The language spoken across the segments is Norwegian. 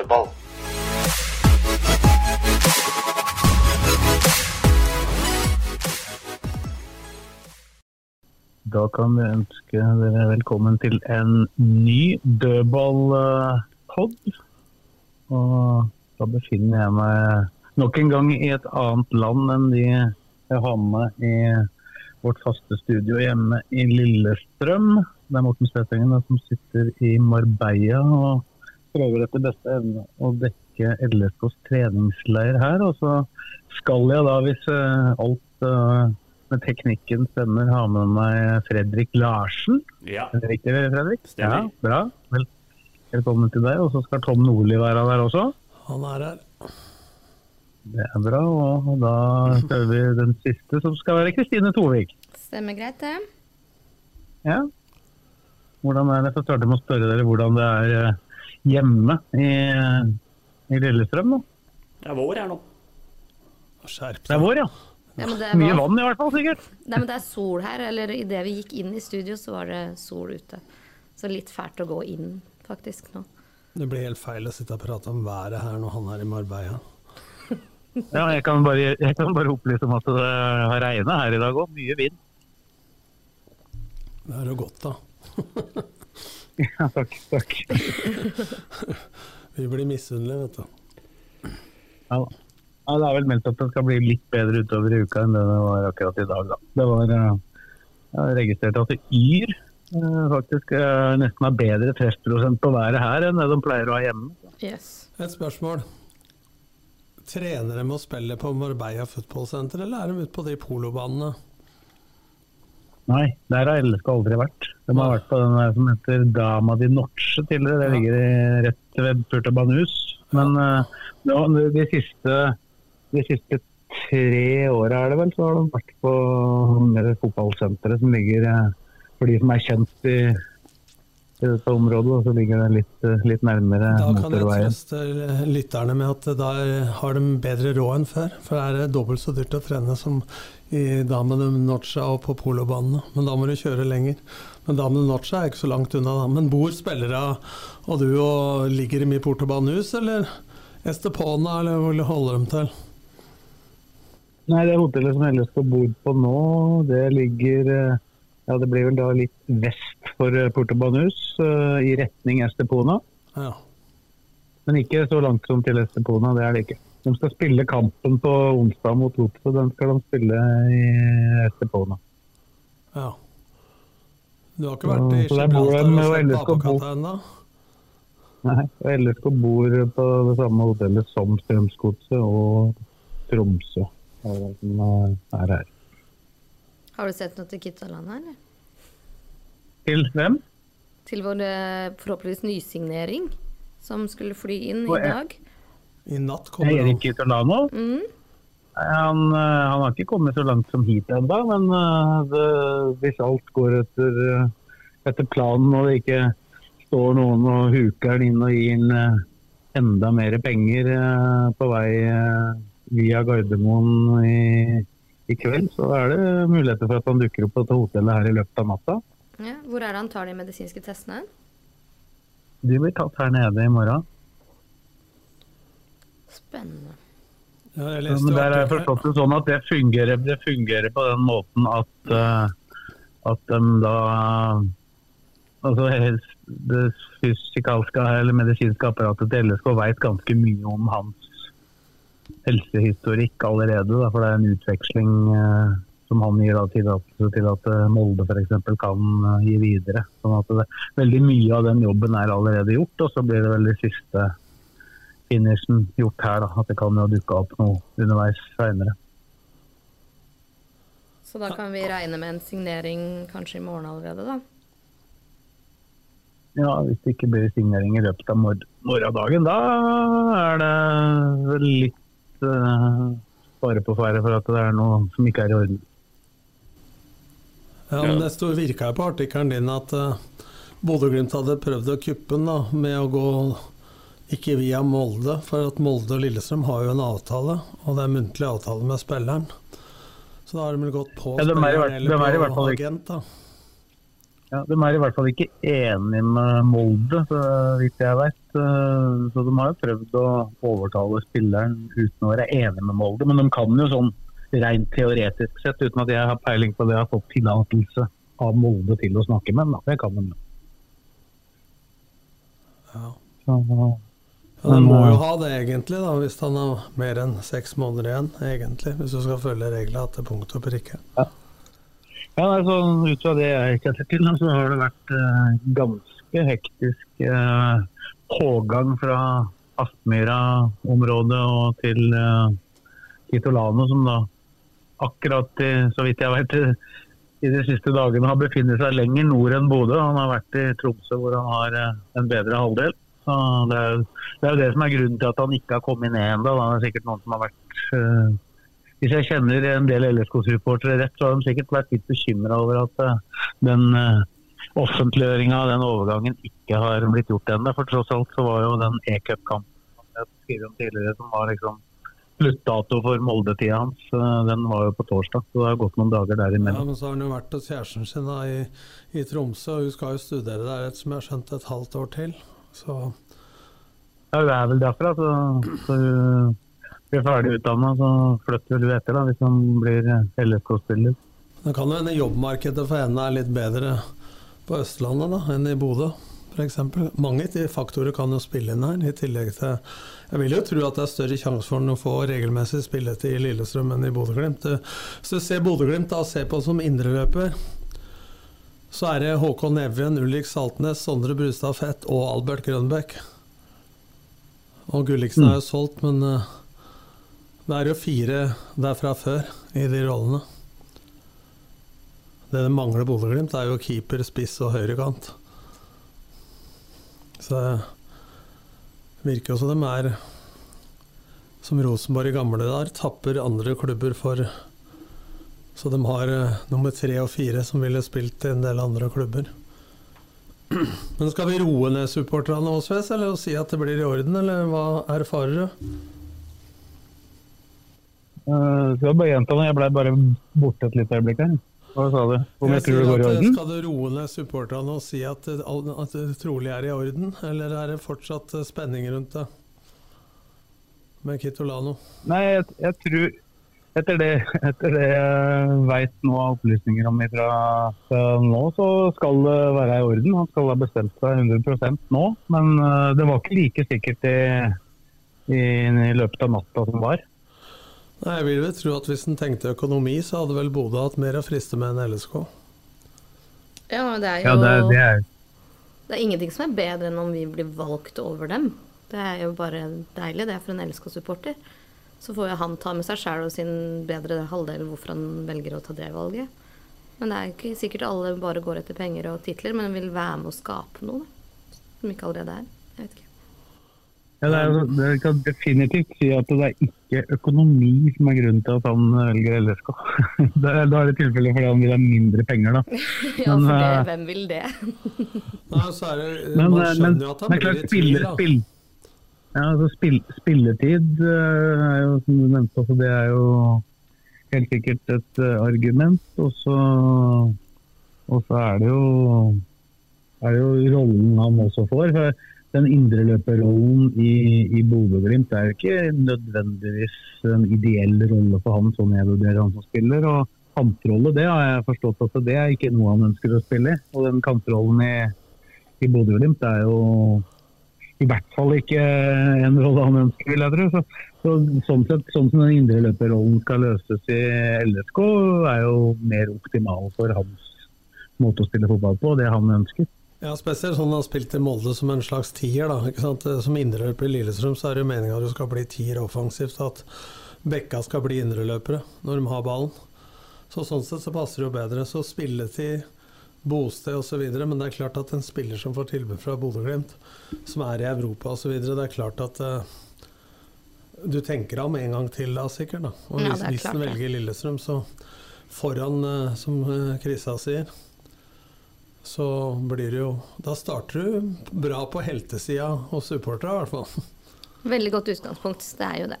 Dødball. Da kan vi ønske dere velkommen til en ny dødball-pod. Og da befinner jeg meg nok en gang i et annet land enn de jeg har med i vårt faste studio hjemme i Lillestrøm. Det er Morten Steffengen som sitter i Marbella og prøver etter beste evne å dekke LSKs treningsleir her. Og så skal jeg da, hvis eh, alt eh, med teknikken stemmer, ha med meg Fredrik Larsen. Ja. Riktig, Fredrik? Stemmer. Ja, bra. Vel, velkommen til deg. Og så skal Tom Nordli være der også. Han er her. Det er bra. Og da prøver vi den siste, som skal være Kristine Tovik. Stemmer greit, det. Ja. Hvordan er det? Så starter jeg med å spørre dere hvordan det er eh, hjemme i, i Lillestrøm. nå. Det er vår her nå. Skjerp Det er vår, ja. Ja, men det, Mye vann i hvert fall, sikkert. nei, men det er sol her. Eller idet vi gikk inn i studio, så var det sol ute. Så litt fælt å gå inn, faktisk, nå. Det blir helt feil å sitte og prate om været her når han er i Marbella. Ja, jeg kan bare, jeg kan bare opplyse om at det har regnet her i dag òg. Mye vind. Det er jo godt, da. Ja, takk. takk. Vi blir misunnelige, vet du. Ja, ja, det er vel meldt at det skal bli litt bedre utover i uka enn det det var akkurat i dag. Da. Det var eh, Jeg har registrert at det Yr eh, faktisk eh, nesten har bedre treffprosent på været her enn det de pleier å ha hjemme. Yes. Et spørsmål. Trener de å spille på Marbella Football Center, eller er de ute på de polobanene? Nei, der har LSK aldri vært. De har vært på den der som heter Dama di Norce tidligere. Det ligger i, rett ved Purta Banhus. Men ja, de, siste, de siste tre åra er det vel, så har de vært på det fotballsenteret som ligger eh, For de som er kjent i, i dette området, og så ligger det litt, eh, litt nærmere Da kan jeg trøste lytterne med at da har de bedre råd enn før. For det er dobbelt så dyrt å trene som i Damen Noccia og på polobanene. Men da må du kjøre lenger. Men Damen Noccia er ikke så langt unna, da. Men bor spillere og du og ligger dem i Portobanehus, eller Estepona, eller hvor holder de til? Nei, det hotellet som LSK bor på nå, det ligger eh, ja, det blir vel da litt vest for eh, Porto Banhus, eh, i retning Estepona. Ja. Men ikke så langt som til Estepona, det er det ikke. De skal spille kampen på onsdag mot Lotto, den skal de spille i Estepona. ja. Du har ikke vært i Så Gibraltar ennå? Nei, og LSK bor på det samme hotellet som Strømsgodset og Tromsø. er er her. Har du sett noe til Kitsaland her, eller? Til hvem? Til vår eh, forhåpentligvis nysignering, som skulle fly inn i dag. I natt kommer han. Erik Kitolano? Mm. Han, eh, han har ikke kommet så langt som hit ennå, men eh, det, hvis alt går etter, eh, etter planen og det ikke står noen og huker han inn og gir eh, enda mer penger på vei via Gardermoen i, i kveld, så er det muligheter for at han dukker opp på dette hotellet her i løpet av natta. Ja, hvor er det han tar de medisinske testene? De blir tatt her nede i morgen. Spennende. Ja, jeg leste men der er forstått det sånn at det fungerer, det fungerer på den måten at, uh, at de da Altså helst det fysikalske eller medisinske apparatet til LSK vet ganske mye om hans helsehistorikk allerede. Da, for det er en utveksling uh, som han gir da tillatelse til at eh, Molde f.eks. kan gi videre. Sånn at det, veldig mye av den jobben er allerede gjort, og så blir det vel det siste finishen gjort her. Da, at det kan jo dukke opp noe underveis seinere. Så da kan vi regne med en signering kanskje i morgen allerede, da? ja, hvis det ikke blir signering i løpet av mor morgendagen, da er det vel litt uh, fare på ferde for at det er noe som ikke er i orden. Ja, men Det stod, virka på artikkelen din at uh, Bodø-Glimt hadde prøvd å kuppe den da, med å gå ikke via Molde, for at Molde og Lillestrøm har jo en avtale, og det er muntlig avtale med spilleren. Så da har de vel gått på Ja, er hvert- spilleren er eller på agent, da. Ja, De er i hvert fall ikke enige med Molde, så vidt jeg vet. Eh, Så de har jo prøvd å overtale spilleren uten å være enig med Molde. Men de kan jo sånn rent teoretisk sett, uten at jeg har peiling på det, har fått tillatelse av Molde til å snakke med ham. Det kan de jo. Ja. Så, Ja, Den må jo eh, ha det egentlig, da, hvis han har mer enn seks måneder igjen. egentlig, Hvis du skal følge reglene til punkt og prikke. Ja, altså, Ut fra det jeg kjenner til, så har det vært eh, ganske hektisk eh, pågang fra Aspmyra-området og til eh, Kitolano, som da akkurat, i, så vidt jeg vet, i de siste dagene har befinnet seg lenger nord enn Bodø. Han har vært i Tromsø, hvor han har eh, en bedre halvdel. Så det, er, det er jo det som er grunnen til at han ikke har kommet ned ennå. Det er sikkert noen som har vært uh, hvis jeg kjenner en del LSK-supportere rett, så har de sikkert vært litt bekymra over at uh, den uh, offentliggjøringa av den overgangen ikke har blitt gjort ennå. For tross alt så var jo den e-cup-kampen jeg om tidligere, som var liksom sluttdato for Molde-tida hans, den var jo på torsdag. Så det har gått noen dager der imellom. Ja. Men så har han jo vært hos kjæresten sin da, i, i Tromsø, og hun skal jo studere der et, som jeg har skjønt, et halvt år til. Så Ja, det er vel derfra. Så, så hun blir ferdig utdanna, så flytter vel hun etter, da, hvis han blir LSK-spiller. det kan jo hende jobbmarkedet for henne er litt bedre på Østlandet da, enn i Bodø. Eksempel. Mange faktorer kan jo spille inn her, i tillegg til Jeg vil jo tro at det er større sjanse for den å få regelmessig spilletid i Lillestrøm enn i Bodø-Glimt. Hvis du ser Bodø-Glimt da, se på som indreløper, så er det Håkon Evjen, Ulrik Saltnes, Sondre Brustad Fett og Albert Grønbæk. Og Gulliksen er jo solgt, men eh, det er jo fire derfra før i de rollene. Det det mangler Bodø-Glimt, er jo keeper, spiss og høyrekant. Så det virker jo som de er som Rosenborg i gamle dager, tapper andre klubber for Så de har eh, nummer tre og fire som ville spilt i en del andre klubber. Men skal vi roe ned supporterne Åsves, eller si at det blir i orden, eller hva erfarer du? Uh, skal jeg bare gjenta det, jeg ble bare borte et lite øyeblikk her. Hva sa du? Om jeg, tror det går i at, orden? Skal du roe ned supporterne og si at det, at det trolig er i orden, eller er det fortsatt eh, spenning rundt det? Med Kitolano. Nei, jeg, jeg tror etter det, etter det jeg veit nå av opplysninger om fra, fra nå, så skal det være i orden. Han skal ha bestemt seg 100% nå. Men uh, det var ikke like sikkert i, i, i løpet av natta som var. Nei, Jeg vil vel tro at hvis en tenkte økonomi, så hadde vel Bodø hatt mer å friste med enn LSK. Ja, men det er jo Ja, det, det er Det er ingenting som er bedre enn om vi blir valgt over dem. Det er jo bare deilig, det, er for en LSK-supporter. Så får jo han ta med seg sjæl og sin bedre halvdel hvorfor han velger å ta det valget. Men det er ikke sikkert alle bare går etter penger og titler, men vil være med å skape noe, da. Som ikke allerede er. Jeg vet ikke. Ja, det, er, det kan definitivt si at det er ikke økonomi som er grunnen til at han velger LSK. Det er, da er det tilfellet fordi han vil ha mindre penger, da. Ja, Men, for det, eh, hvem vil det? Nei, så er det, Men, man eh, skjønner jo at det han blir i tvil, da. Ja, altså spill, spilletid eh, er jo, som du nevnte, altså, det er jo helt sikkert et eh, argument. Og så, er det jo er det jo rollen han også får. For den indreløperrollen i, i Bodø-Glimt er jo ikke nødvendigvis en ideell rolle for han, sånn jeg vurderer han som spiller. og Kantrolle det har jeg forstått at det er ikke noe han ønsker å spille. Og den kantrollen i, i Bodø-Glimt er jo i hvert fall ikke en rolle han ønsker, vil jeg tro. Så, så, sånn sett, sånn som den indreløperrollen skal løses i LSK, er jo mer optimal for hans måte å spille fotball på, det han ønsker. Ja, spesielt sånn han har spilt i Molde som en slags tier. da, ikke sant? Som indreløper i Lillestrøm så er det jo meninga at du skal bli tier offensivt, at bekka skal bli indreløpere når de har ballen. Så Sånn sett så passer det jo bedre. Så spilletid bosted osv. Men det er klart at en spiller som får tilbud fra Bodø-Glimt, som er i Europa osv., det er klart at uh, du tenker ham en gang til da, sikkert. da. Og Ja, hvis, hvis velger Lillestrøm, så foran, uh, som uh, Krisa sier, så blir det jo Da starter du bra på heltesida hos supporterne, i hvert fall. Veldig godt utgangspunkt. Det er jo det.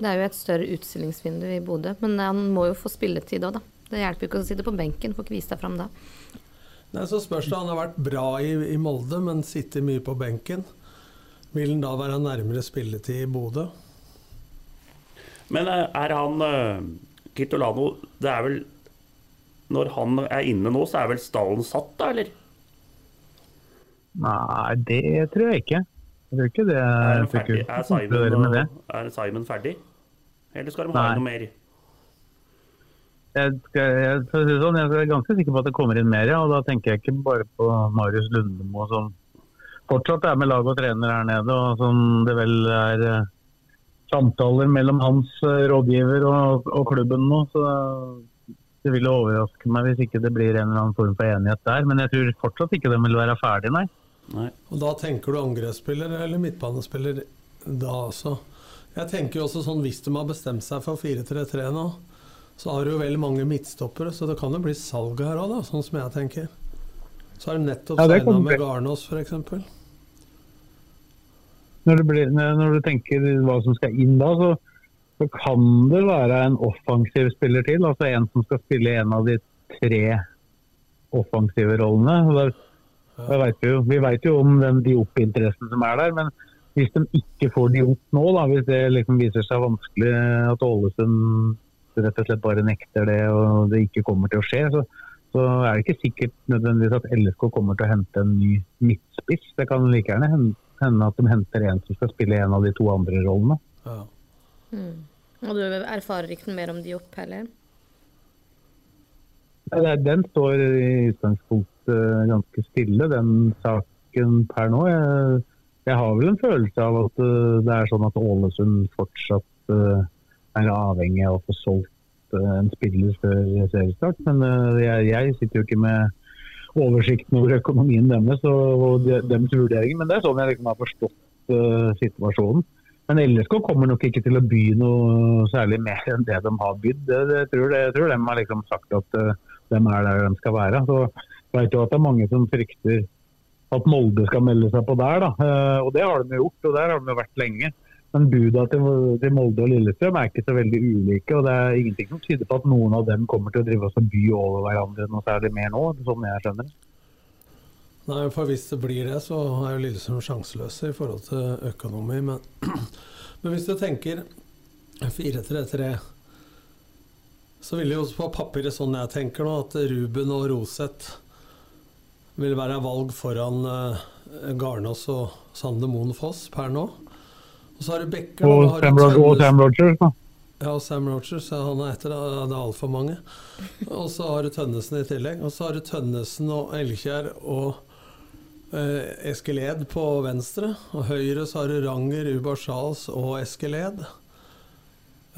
Det er jo et større utstillingsvindu i Bodø, men han må jo få spilletid òg, da. Det hjelper jo ikke å sitte på benken, får ikke vist deg fram da. Nei, så spørs det, Han har vært bra i, i Molde, men sitter mye på benken. Vil han da være nærmere spilletid i Bodø? Men eh, er han eh, Kitolano Det er vel Når han er inne nå, så er vel stallen satt, da, eller? Nei, det tror jeg ikke. Jeg tror ikke det Er, er ferdig? er, det. Simon, er Simon ferdig? Eller skal de ha Nei. noe mer? Jeg, skal, jeg, sånn, jeg er ganske sikker på at det kommer inn mer, ja. Og da tenker jeg ikke bare på Marius Lundemo som fortsatt er med lag og trener her nede, og som det vel er eh, samtaler mellom hans eh, rådgiver og, og klubben nå. Så det vil overraske meg hvis ikke det blir en eller annen form for enighet der. Men jeg tror fortsatt ikke de vil være ferdig, nei. Og Da tenker du angrepsspiller eller midtbanespiller da også? Jeg tenker jo også sånn Hvis de har bestemt seg for 4-3-3 nå, så har du veldig mange midtstoppere, så det kan jo bli salg her òg, sånn som jeg tenker. Så er det nettopp Ja, det signa med. Garnås, f.eks. Når, blir, når du tenker hva som skal inn da, så, så kan det være en offensiv spiller til. Altså en som skal spille en av de tre offensive rollene. Der, da vet vi, jo, vi vet jo om den Diop-interessen som er der, men hvis de ikke får Diop nå, da, hvis det liksom viser seg vanskelig at Ålesund rett og slett bare nekter det og det ikke kommer til å skje, så, så er det ikke sikkert nødvendigvis at LSK kommer til å hente en ny midtspiss. Det kan like gjerne hende at de henter en som skal spille en av de to andre rollene. Mm. Og du erfarer ikke noe mer om de opp heller? Ja, Den står i utgangspunktet ganske stille, den saken per nå. Jeg, jeg har vel en følelse av at eh, det er sånn at Ålesund fortsatt eh, er avhengig av å få solgt eh, en spiller før seriestart. Men eh, jeg, jeg sitter jo ikke med oversikten over økonomien deres og de- deres vurderinger. Men det er sånn jeg liksom har forstått uh, situasjonen. Men LSK kommer nok ikke til å by noe særlig mer enn det de har bydd. Det, det, tror det, jeg tror de har liksom sagt at uh, de er der de skal være. Så jeg vet jo at det er mange som frykter at Molde skal melde seg på der. Da. Uh, og det har de gjort, og der har de vært lenge. Men buda til, Molde og Lillestrøm er ikke så veldig ulike. Og det er ingenting som tyder på at noen av dem kommer til å drive oss og by over hverandre noe særlig mer nå, sånn jeg skjønner. Nei, for Hvis det blir det, så er jo Lillestrøm sjanseløse i forhold til økonomi. Men, men hvis du tenker 4-3-3, så vil det jo på papiret sånn jeg tenker nå, at Ruben og Roseth vil være valg foran uh, Garnås og Sander Moen Foss per nå. Og så har du Becker Og da har Sam, Rog og Sam Rogers, da. ja, Sam Rogers, ja, han er etter, det det er altfor mange. Og så har du Tønnesen i tillegg. Og så har du Tønnesen og Elkjær og eh, Eskeled på venstre. Og høyre så har du Ranger, Ubar Charles og Eskeled.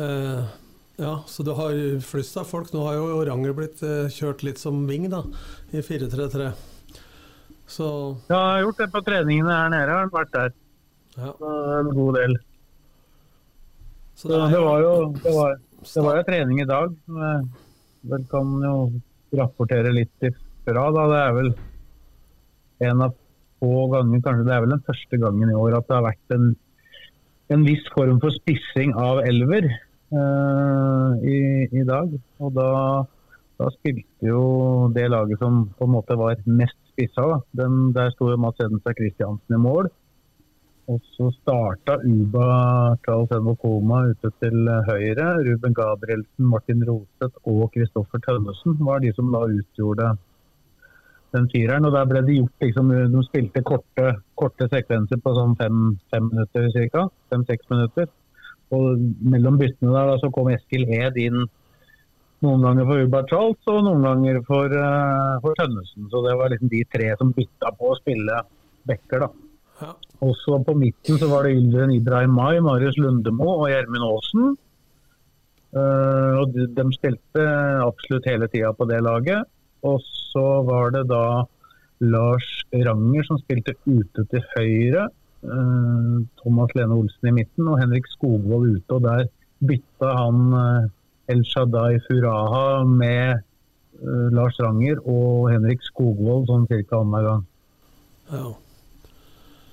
Eh, ja, så du har flust av folk. Nå har jo Ranger blitt eh, kjørt litt som wing, da, i 4-3-3. Så Ja, jeg har gjort det på treningene her nede. Jeg har vært der ja. En god del. Så Så det var jo det var, det var jo trening i dag. vel kan jo rapportere litt ifra. Da. Det er vel en av få ganger, kanskje det er vel den første gangen i år at det har vært en, en viss form for spissing av elver eh, i, i dag. Og da, da spilte jo det laget som på en måte var mest spissa. Da. Den, der sto jo Mats Edenstad Christiansen i mål. Og så starta Uba Charles Koma ute til høyre. Ruben Gabrielsen, Martin Roseth og Kristoffer Tønnesen var de som da utgjorde den fireren. Og der ble det gjort liksom, De spilte korte, korte sekvenser på sånn fem, fem minutter ca. Fem-seks minutter. Og mellom byttene der da, så kom Eskil Ed inn noen ganger for Uba Charles og noen ganger for, uh, for Tønnesen. Så det var liksom de tre som bytta på å spille backer, da. Ja. Også på midten så var det Ylven Ibrahim Mai, Marius Lundemo og Gjermund Aasen. Uh, og de, de spilte absolutt hele tida på det laget. Og så var det da Lars Ranger som spilte ute til høyre. Uh, Thomas Lene Olsen i midten og Henrik Skogvold ute. Og der bytta han uh, El Shaddai Furaha med Lars Ranger og Henrik Skogvold sånn cirka annenhver gang. Ja.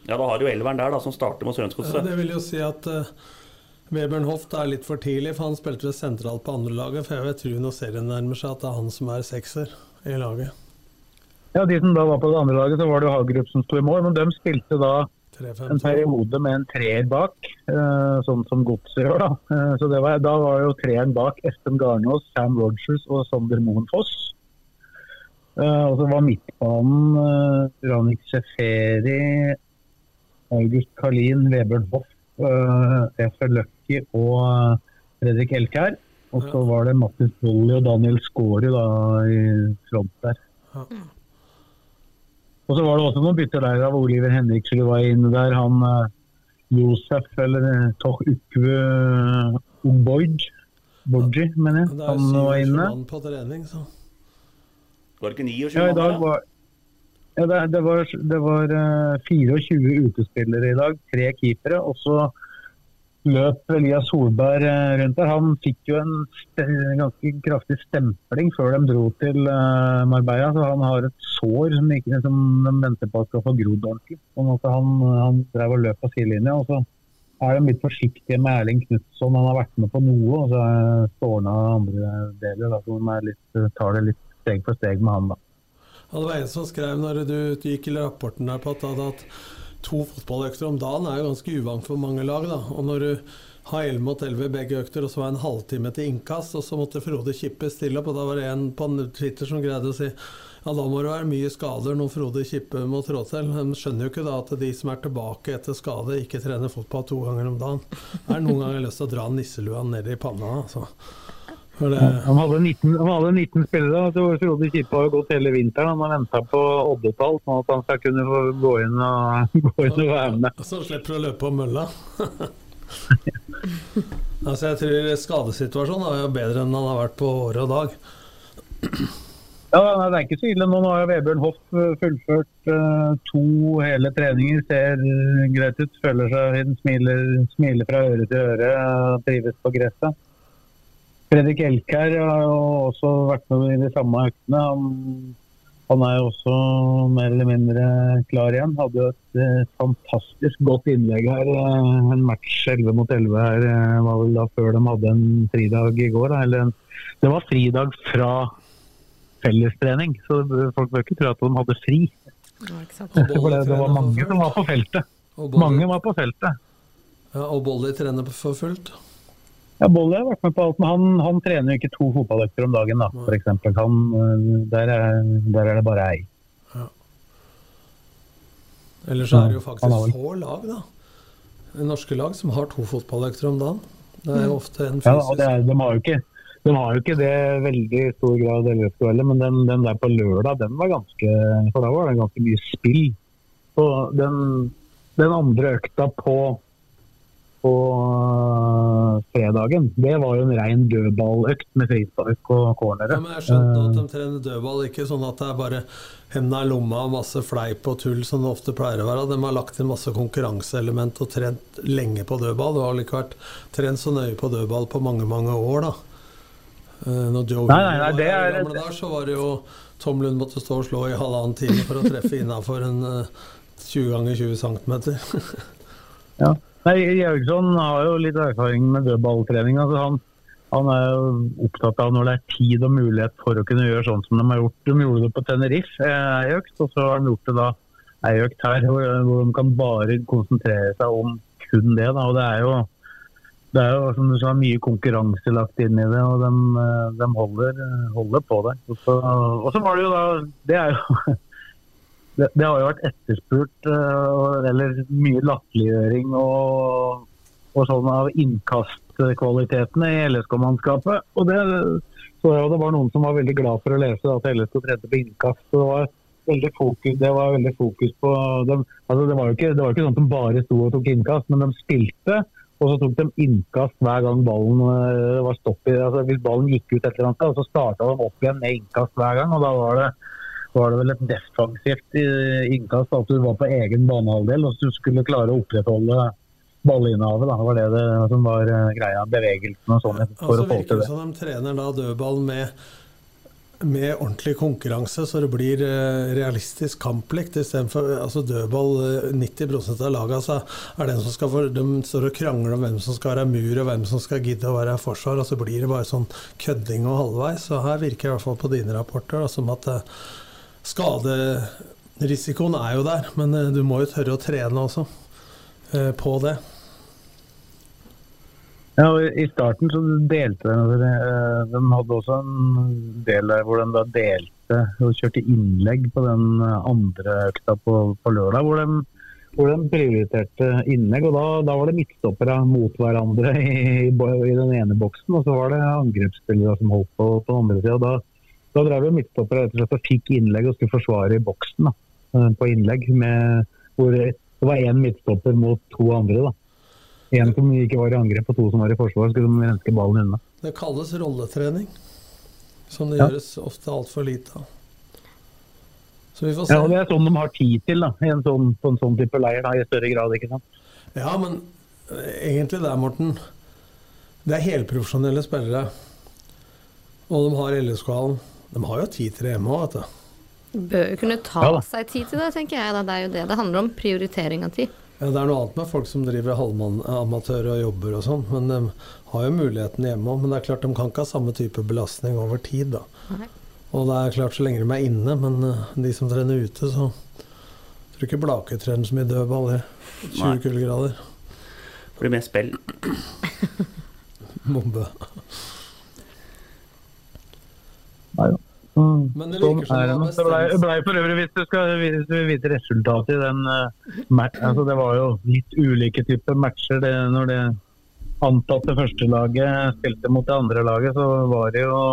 Ja, da har du elveren der, da, som starter mot Ja, det vil jo si at uh, Webern Hoft er litt for tidlig, for han spilte sentralt på andrelaget. For jeg vil tro når serien nærmer seg at det er han som er sekser i laget. Ja, De som da var på det andre laget, så var det jo Hagerup som sto i mål. Men de spilte da 3-5-2. en periode med en treer bak, uh, sånn som Godset gjør. da. uh, så det var, Da var jo treeren bak Espen Garnås, Sam Rogers og Sander Moen Foss. Uh, og så var midtbanen uh, Ranik Seferi, August Karlin, Vebjørn Hoff, Efer Løkki og eh, Fredrik Elkær. Og så var det Mattis Bolli og Daniel Skåri da i front der. Og så var det også noen bytter der av Oliver Henriksrud var inne der. Han eh, Josef, eller Toch Ukve Oboid, Boji, mener jeg. Han var inne. Var det ikke 29 Ja, i dag var ja, det, det var, det var eh, 24 utespillere i dag, tre keepere. Og så løp Elias Solberg eh, rundt der. Han fikk jo en ganske kraftig stempling før de dro til eh, Marbella. Så han har et sår som, ikke, som de venter på skal få grodd ordentlig. Han, han drev og løp på sidelinja. Og så er de litt forsiktige med Erling Knutson. Han har vært med på noe, og så er av andre deler. Da, så de litt, tar det litt steg for steg med han, da. Det var en som skrev når du gikk i rapporten der på at, at to fotballøkter om dagen er jo ganske uvant for mange lag. da. Og når du har 11 mot 11 i begge økter, og så var det en halvtime til innkast, og så måtte Frode Kippe stille opp, og da var det en på Twitter som greide å si ja, da må det være mye skader når Frode Kippe må trå til. De skjønner jo ikke da at de som er tilbake etter skade, ikke trener fotball to ganger om dagen. Det er noen ganger lyst til å dra nisselua ned i panna. altså. Det, Han hadde 19, han hadde 19 spillere. så Frode Kippe har jo gått hele vinteren. Han har venta på oddetall, sånn at han skal kunne få gå inn og, gå inn og være med. Så slipper du å løpe på mølla. altså jeg tror skadesituasjonen er jo bedre enn han har vært på året og dag. Ja, nei, Det er ikke så ille. Nå har Vebjørn Hoff eh, fullført uh, to hele treninger. Ser greit ut. Føler seg fin. Smiler, smiler fra øre til øre. eh, Trives på gresset. Fredrik Elkær har jo også vært med i de samme øktene. Han, han er jo også mer eller mindre klar igjen. Hadde jo et eh, fantastisk godt innlegg her. eh, en match 11 mot 11 her eh, var vel da før de hadde en fridag i går. Da, eller en, det var fridag fra fellestrening, så folk bør ikke tro at de hadde fri. Ja, For det, det var mange som var på feltet. Mange var på feltet. Ja, og Bolly trener for fullt. Ja, Bolle har vært med på alt, men han, han trener jo ikke to fotballøkter om dagen, da. Han, øh, der, er, der er det bare ei. Ellers er det jo faktisk ja, få lag, da. Norske lag som har to fotballøkter om dagen. Det er jo ofte en Ja, fysisk det er, de, har jo ikke, de har jo ikke det veldig stor grad LFK-dueller, men den, den der på lørdag, den var ganske For da var det ganske mye spill. Så den, den andre økta på på øh, fredagen, det var jo en rein dødballøkt med frispark og cornere. Ja, men jeg skjønte at Eh, de trener dødball, ikke sånn at det er bare hendene i lomma og masse fleip og tull som det ofte pleier å være. De har lagt inn masse konkurranseelement og trent lenge på dødball. Du har vel ikke vært trent så nøye på dødball på mange, mange år, da. Eh, Når Joe Nei, nei, nei, var det i er- gamle dager, så var det jo Tom Lund måtte stå og slå i halvannen time for å treffe innafor en eh, 20 ganger 20 cm. Ja. Nei, Jørgensen har jo litt erfaring med dødballtrening. Altså han, han er jo opptatt av når det er tid og mulighet for å kunne gjøre sånn som de har gjort. De gjorde det på Tenerife eh, ei økt, og så har de gjort det da ei økt her, hvor, hvor de kan bare konsentrere seg om kun det. Da. Og det er jo det er jo som du sa, mye konkurranse lagt inn i det, og de, eh, de holder, holder på det. Og så var det jo da Det er jo det, det har jo vært etterspurt, eh, eller mye latterliggjøring og, og sånn av innkastkvalitetene i LSK-mannskapet. Og det så jeg det var noen som var veldig glad for å lese at LSK trente på innkast. Det var veldig fokus, det var veldig fokus på dem. Altså det, var jo ikke, det var ikke sånn at de bare sto og tok innkast, men de spilte. Og så tok de innkast hver gang ballen eh, var stopp i altså Hvis ballen gikk ut et eller annet så starta de opp igjen med innkast hver gang. og Da var det, var det vel et defensivt eh, innkast at du var på egen banehalvdel og så du skulle klare å opprettholde ballinnehavet. Det var det, det som var eh, greia. Bevegelsen og sånn for Altså å få til det som de trener da dødball med, med ordentlig konkurranse, så det blir eh, realistisk kamplikt istedenfor altså dødball. eh, 90 av lagene så er den som skal for, de står og krangler om hvem som skal være mur og hvem som skal gidde å være forsvar, og så blir det bare sånn kødding og halvveis. Så her virker det i hvert fall på dine rapporter da, som at skaderisikoen er jo der, men eh, du må jo tørre å trene også eh, på det. Ja, og I starten så delte de eh, De hadde også en del der hvor de da delte og kjørte innlegg på den eh, andre økta på, på lørdag. Hvor de, hvor de prioriterte innlegg. og Da, da var det midtstoppere mot hverandre i, i den ene boksen. Og så var det angrepsspillere som holdt på på den andre sida. Da, da drev jo midtstoppere rett og slett og fikk innlegg og skulle forsvare i boksen da, eh, på innlegg. Med, hvor det var én midtstopper mot to andre. da. En som ikke var i angrep og to som var i forsvar, skulle de renske ballen unna. Det kalles rolletrening, som det Ja. gjøres ofte altfor lite av. Så vi får se. Ja, Det er sånn de har tid til da, i en sånn, på en sånn type leir da, i større grad. ikke sant? Ja, men eh, egentlig det, Morten. Det er helprofesjonelle spillere. Og de har LSK-hallen. De har jo tid til det hjemme òg, vet du. Bør jo kunne ta Ja seg tid til det, tenker jeg. Da. Det er jo det det handler om. Prioritering av tid. Ja, det er noe annet med folk som driver halvamatører og jobber og sånn, men de har jo muligheten hjemme òg. Men det er klart de kan ikke ha samme type belastning over tid, da. Nei. Og det er klart så lenge de er inne, men eh, de som trener ute, så tror ikke Blake trener så mye dødball i 20 kuldegrader. Det blir mer spill. Bombe. Nei, ja. Mm, Men det sånn virker som er det det. Det ble, for øvrig, hvis du skal vite resultatet i den uh, match, altså Det var jo litt ulike typer matcher. Det, når det antatte førstelaget spilte mot det andre laget, så var det jo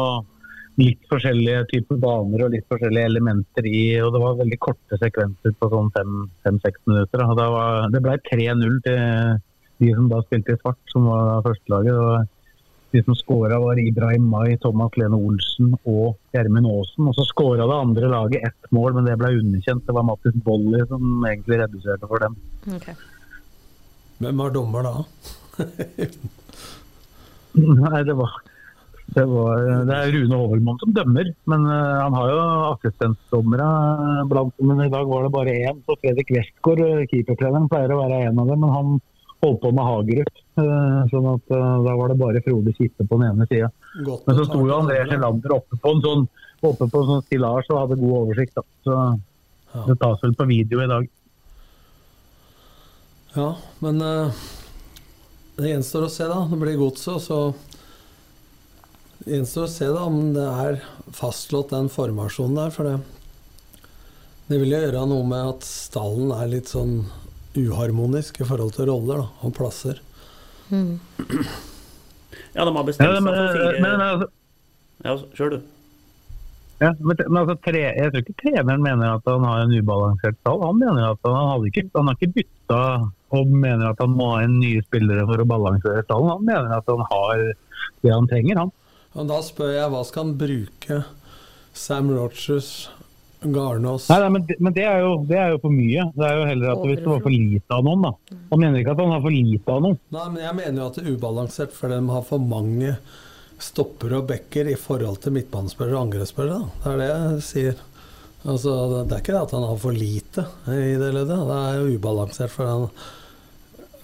litt forskjellige typer baner og litt forskjellige elementer i og Det var veldig korte sekvenser på sånn fem-seks minutter. da. Og da var, det ble 3-0 til de som da spilte i svart, som var førstelaget. De som skåra var Ibrahim Mai, Thomas Lene Olsen og Gjermund Aasen. Og så skåra det andre laget ett mål, men det ble underkjent. Det var Mattis Bolli som egentlig reduserte for dem. Hvem var dommer da? Nei, det var det, var, det er Rune Hovelmann som dømmer, men eh, han har jo assistentdommere blant Men i dag var det bare én. Så Fredrik Westgård, eh, keepertreneren, pleier å være en av dem. Men han holdt på med Hagerup, eh, sånn at eh, da var det bare Frode Kippe på den ene sida. Men så sto jo André. Sjelander oppe på en sånn oppe på en sånn stillas og hadde god oversikt. Da. Så det tas vel på video i dag. Ja, men eh, det gjenstår å se, da. Det blir godset, og så det gjenstår å se da om det er fastslått den formasjonen der. For det, det vil jo gjøre noe med at stallen er litt sånn uharmonisk i forhold til roller da, og plasser. Ja, de har bestemt seg for fire men, altså, Ja, kjør du. ja, men, men altså, tre, jeg tror ikke treneren mener at han har en ubalansert stall. Han mener at han, hadde ikke, han har ikke bytta og mener at han må ha en nye spillere for å balansere stallen. Han mener at han har det han trenger, han. Og da spør jeg hva skal han bruke Sam Rogers, Garnås Nei, nei men, det, men det, er jo, det er jo for mye. Det er jo heller at hvis det var for lite av noen, da. Han mener ikke at han har for lite av noen. Nei, men jeg mener jo at det er ubalansert, for de har for mange stoppere og backer i forhold til midtbanespillere og angrepsspillere. Det er det jeg sier. Altså, det er ikke det at han har for lite i det leddet, det er jo ubalansert. For han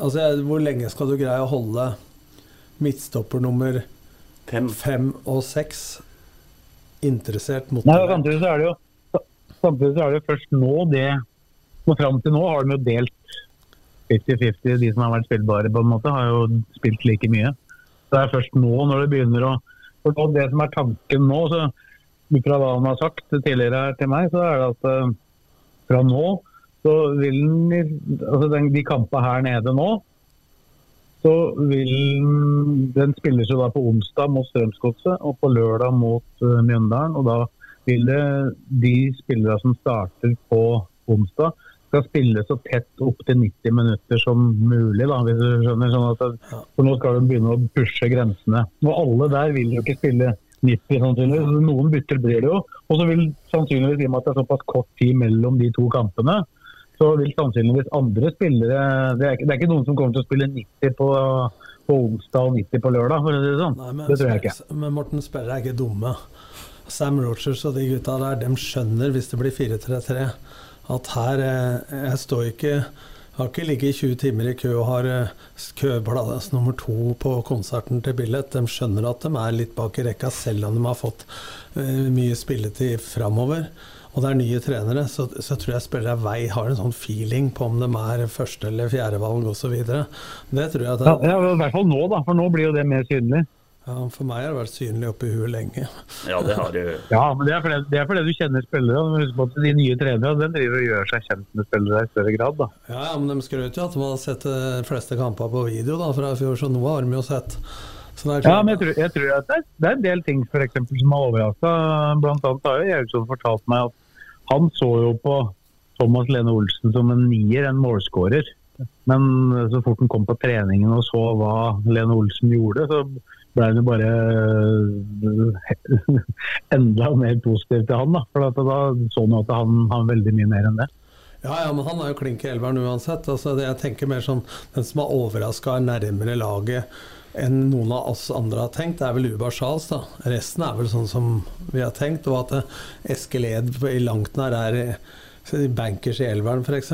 Altså, hvor lenge skal du greie å holde midtstopper nummer fem, og seks interessert mot Nei, samtidig så er det jo Samtidig så er det først nå det Og fram til nå har de jo delt 50-50. De som har vært spillbare, på en måte, har jo spilt like mye. Så det er først nå, når det begynner å for Det som er tanken nå, så fra hva han har sagt tidligere til meg, så er det at eh, fra nå så vil den, altså den, de kampene her nede nå, så vil den spilles jo da på onsdag mot Strømsgodset og på lørdag mot uh, Mjøndalen. Og da det de spillere som starter på onsdag, skal spille så tett opp til 90 minutter som mulig. Da, hvis du skjønner. Sånn at, for nå skal de begynne å pushe grensene. Og alle der vil jo ikke spille 90 sannsynligvis. Noen bytter blir det jo. Og så vil sannsynligvis, i og med at det er såpass kort tid mellom de to kampene, så vil sannsynligvis andre spillere Det er ikke, det er ikke noen som kommer til å spille 90 på, på onsdag og 90 på lørdag, for å si det sånn. Nei, men, det tror jeg ikke. Men Morten spillere er ikke dumme. Sam Rogers og de gutta der, de skjønner hvis det blir 4-3-3 at her eh, Jeg står ikke har ikke ligget 20 timer i kø og har eh, køplass nummer to på konserten til Billett. De skjønner at de er litt bak i rekka, selv om de har fått eh, mye spilletid framover. Og det er nye trenere, så, så tror jeg spillere vei har en sånn feeling på om de er første- eller fjerdevalg osv. Det tror jeg at Ja, ja, I hvert fall nå, da, for nå blir jo det mer synlig. Ja, For meg har det vært synlig oppi huet lenge. Ja, det har du. Ja, men det er fordi, det er fordi du kjenner spillere. Husk på at De nye trenerne den driver og gjør seg kjent med spillere i større grad. da. Ja, ja, men de skrøt jo at de hadde sett de fleste kamper på video da, fra i fjor, så noe har de jo sett. Så det er Ja, men jeg tror, jeg tror at det er, det er en del ting for eksempel, som har overraska. Blant annet har jo Gjerdsson fortalt meg at han så jo på Thomas Lene Olsen som en nier, en målskårer. Men så fort han kom på treningen og så hva Lene Olsen gjorde, så ble det bare øh, enda mer positiv til han. Da For da så jo at han har veldig mye mer enn det. Ja, ja, men han er jo klink i elveren uansett. Altså, det, jeg tenker mer sånn Den som er overraska, er nærmere laget enn noen av oss andre har tenkt, det er vel Ubar Charles, da. Resten er vel sånn som vi har tenkt. Og at eh, Eskil Ed i langt nær er bankers i elveren, f.eks.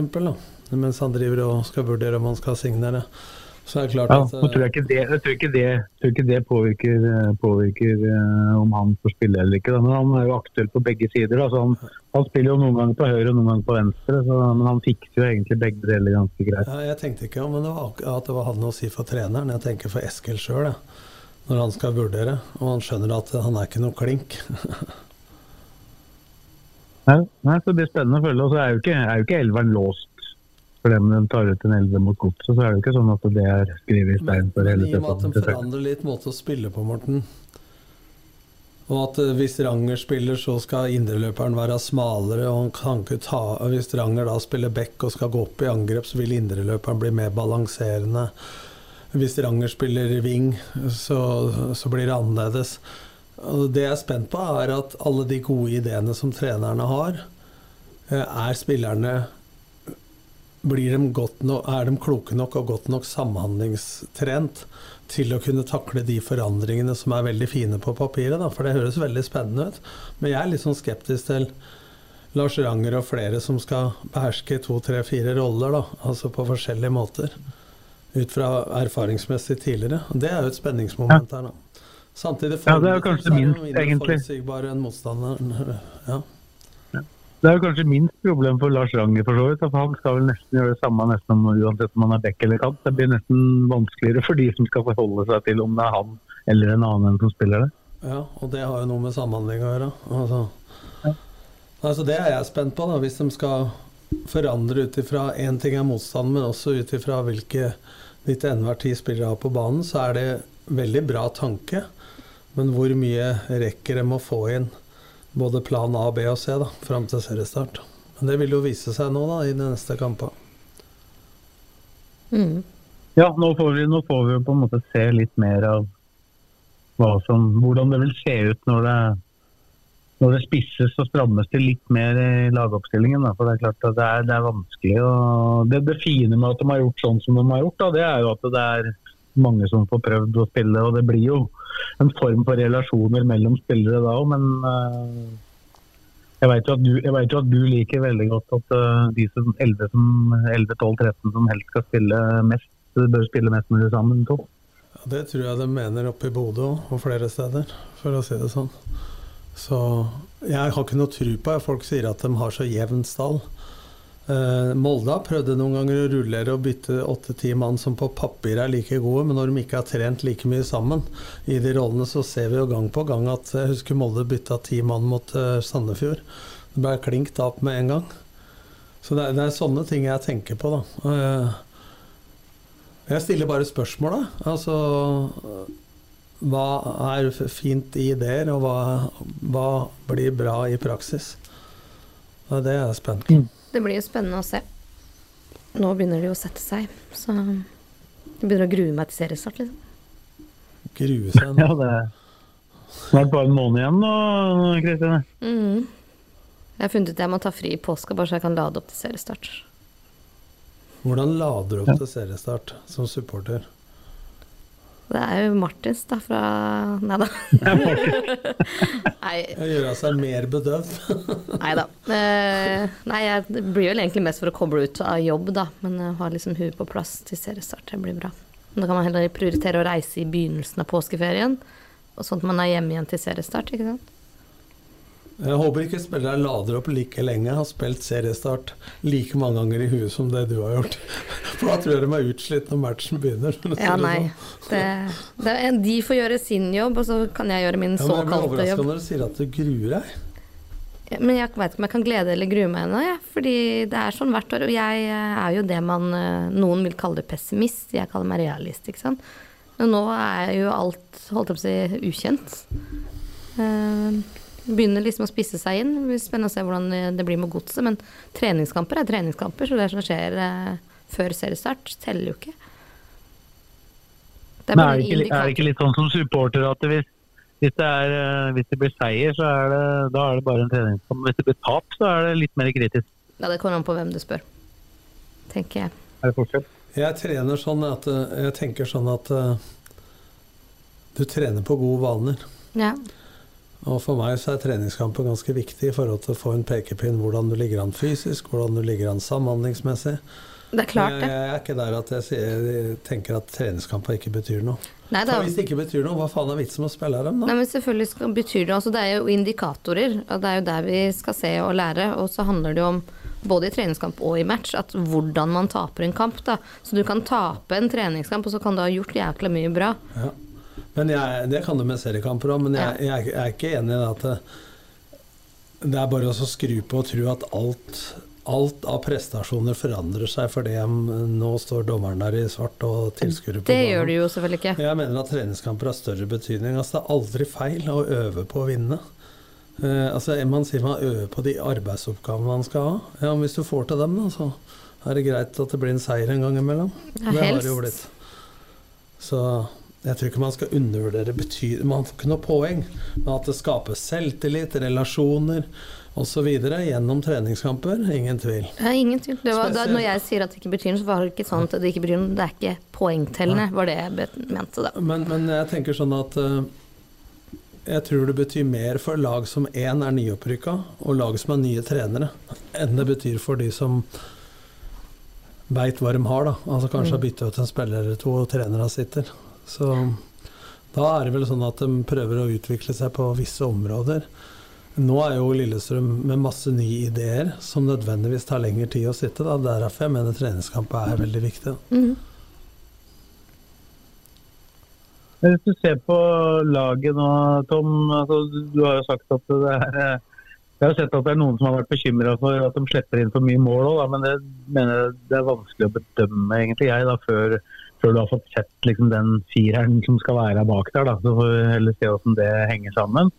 Mens han driver og skal vurdere om han skal signere. Så er det klart Ja, at Jeg tror jeg, ikke det, jeg tror ikke det, tror ikke det påvirker, påvirker eh, om han får spille eller ikke. Da. Men han er jo aktuell på begge sider. Da. Så han, han spiller jo noen ganger på høyre og noen ganger på venstre. Så, men han fikser jo egentlig begge deler ganske greit. Ja, jeg tenkte ikke om det var, at det var han å si for treneren. Jeg tenker for Eskil sjøl, når han skal vurdere. Og han skjønner at han er ikke noe klink. Nei, nei, så Det blir spennende å følge. Og så er jo ikke, er jo ikke elveren låst. For om de tar ut en eldre mot godset, så er det jo ikke sånn at det er skrevet i stein for hele i og med at de forandrer litt måte å spille på, Morten. Og at eh, hvis Ranger spiller, så skal indreløperen være smalere. Og han kan ta Hvis Ranger da spiller back og skal gå opp i angrep, så vil indreløperen bli mer balanserende. Hvis Ranger spiller wing, så, så blir det annerledes. Og det jeg er spent på, er at alle de gode ideene som trenerne har, eh, er spillerne blir de godt nok, er de kloke nok og godt nok samhandlingstrent til å kunne takle de forandringene som er veldig fine på papiret? Da? For det høres veldig spennende ut. Men jeg er litt sånn skeptisk til Lars Ranger og flere som skal beherske to, tre, fire roller, da. altså på forskjellige måter. Ut fra erfaringsmessig tidligere. Det er jo et spenningsmoment her, da. Samtidig Ja, det er jo kanskje minst, egentlig. forutsigbar enn motstanderen. Ja. Det er jo kanskje minst problem for Lars Ranger, for så vidt. for Han skal vel nesten gjøre det samme nesten uansett om han er back eller kant. Det blir nesten vanskeligere for de som skal forholde seg til om det er han eller en annen som spiller det. Ja, og det har jo noe med samhandling å gjøre. Altså, altså Det er jeg spent på, da, hvis de skal forandre ut ifra Én ting er motstand, men også ut ifra hvilke de til enhver tid spillere har på banen, så er det veldig bra tanke. Men hvor mye rekker de å få inn både plan A, B og C da, fram til seriestart? Men det vil jo vise seg nå da, i de neste kampene. Mm. Ja, nå får, vi, nå får vi på en måte se litt mer av hva som, hvordan det vil se ut når det, når det spisses og strammes til litt mer i lagoppstillingen. Da. For det er klart at det er, det er vanskelig. Og det, det fine med at de har gjort sånn som de har gjort, da, det er jo at det er mange som får prøvd å spille. Og det blir jo en form for relasjoner mellom spillere da òg, men eh, jeg vet, du, jeg vet jo at du liker veldig godt at eh, de som 11, som 11, 12, 13 som helst skal spille mest, bør spille mest mulig sammen. To. Ja, det tror jeg de mener oppe i Bodø og flere steder, for å si det sånn. Så jeg har ikke noe tro på at folk sier at de har så jevn stall. Eh, Molde har prøvd noen ganger å rullere og bytte åtte-ti mann som på papir er like gode, men når de ikke har trent like mye sammen i de rollene, så ser vi jo gang på gang at jeg husker Molde bytta ti mann mot uh, Sandefjord. Det ble klink tap med en gang. Så det er, det er sånne ting jeg tenker på, da. Uh, jeg stiller bare spørsmål, da. Altså Hva er fint i ideer, og hva, hva blir bra i praksis? Det er jeg spent på. Det blir jo spennende å se. Nå begynner det jo å sette seg, så jeg begynner å grue meg til seriestart, liksom. Grue seg nå. Ja, det er snart bare en måned igjen nå, Kristine. Mhm. Jeg har funnet ut at jeg må ta fri i påska, bare så jeg kan lade opp til seriestart. Hvordan lader du opp til seriestart som supporter? Det er jo Martins, da, fra Nei da. Gjøre seg mer bedøvd? nei da. Eh, nei, jeg, det blir vel egentlig mest for å koble ut av jobb, da. Men eh, ha liksom huet på plass til seriestart. Det blir bra. Men da kan man heller prioritere å reise i begynnelsen av påskeferien, og sånn at man er hjemme igjen til seriestart, ikke sant. Jeg håper ikke spillere lader opp like lenge, har spilt seriestart like mange ganger i huet som det du har gjort. For da tror jeg de er utslitt når matchen begynner. Ja, nei. sånn. Det, det de får gjøre sin jobb, og så kan jeg gjøre min Ja, jobb. jeg blir såkalte overraska når du sier at du gruer deg. Ja, Men jeg vet ikke om jeg kan glede eller grue meg ennå, ja. Fordi det er sånn hvert år. Og jeg eh, er jo det man eh, Noen vil kalle det pessimist, jeg kaller meg realist, ikke sant. Men nå er jo alt, holdt jeg på å si, ukjent. Eh, begynner liksom å spisse seg inn. Det blir spennende å se hvordan det- det blir med godset. Men treningskamper er treningskamper, så det som skjer eh, før seriestart, teller jo ikke. Det Men er det, ikke, er det ikke litt sånn som supporter at hvis, hvis, det er, eh, hvis det blir seier, så er det, da er det bare en treningskamp. Hvis det blir tap, så er det litt mer kritisk. Ja, det kommer an på hvem du spør, tenker jeg. Er det forskjell? Jeg trener sånn at eh, Jeg tenker sånn at uh, du trener på gode vaner. Ja. Og for meg så er treningskamper ganske viktig i forhold til å få en pekepinn hvordan du ligger an fysisk, hvordan du ligger an samhandlingsmessig. Det er klart det. jeg er ikke der at jeg, sier, jeg tenker at treningskamper ikke betyr noe. Nei, da. For hvis det ikke betyr noe, hva faen er vitsen med å spille dem, da? Nei, men selvfølgelig skal, betyr det altså Det er jo indikatorer, og det er jo der vi skal se og lære. Og så handler det jo om, både i treningskamp og i match, at hvordan man taper en kamp. da. Så du kan tape en treningskamp, og så kan du ha gjort jækla mye bra. Ja. Men jeg, det kan du med seriekamper òg, men jeg, jeg, jeg er ikke enig i det at det, det er bare å skru på og tro at alt, alt av prestasjoner forandrer seg fordi nå står dommeren der i svart og tilskuere på Det gjør det jo selvfølgelig ikke. Jeg mener at treningskamper har større betydning. Altså, det er aldri feil å øve på å vinne. Uh, altså, man sier man øver på de arbeidsoppgavene man skal ha. Ja, men Hvis du får til dem, da, så er det greit at det blir en seier en gang imellom. Ja, det har helst. det jo blitt. Så jeg tror ikke man skal undervurdere betydning Man får ikke noe poeng, men at det skapes selvtillit, relasjoner osv. gjennom treningskamper, ingen tvil. Ja, ingen tvil. Det var, da, når jeg sier at det ikke betyr noe, så var det ikke sånn at det ikke betyr noe. Det er ikke poengtellende, var det jeg mente da. Men, men jeg tenker sånn at eh, jeg tror det betyr mer for lag som én er nyopprykka, og lag som er nye trenere, enn det betyr for de som veit hva de har, da. Altså kanskje har bytta ut en spiller eller to, og trenerne sitter. Så da er det vel sånn at de prøver å utvikle seg på visse områder. Nå er jo Lillestrøm med masse nye ideer som nødvendigvis tar lengre tid å sitte. Da. Derfor jeg mener treningskamp er veldig viktig. Mm. Men Hvis du ser på laget nå, Tom. Altså, du har jo sagt at det er eh, Jeg har sett at det er noen som har vært bekymra for at de slipper inn for mye mål òg, men det mener jeg det er vanskelig å bedømme, egentlig, jeg, da, før, før du har fått sett liksom, den fireren som skal være bak der. Da. Så får vi heller se hvordan det henger sammen.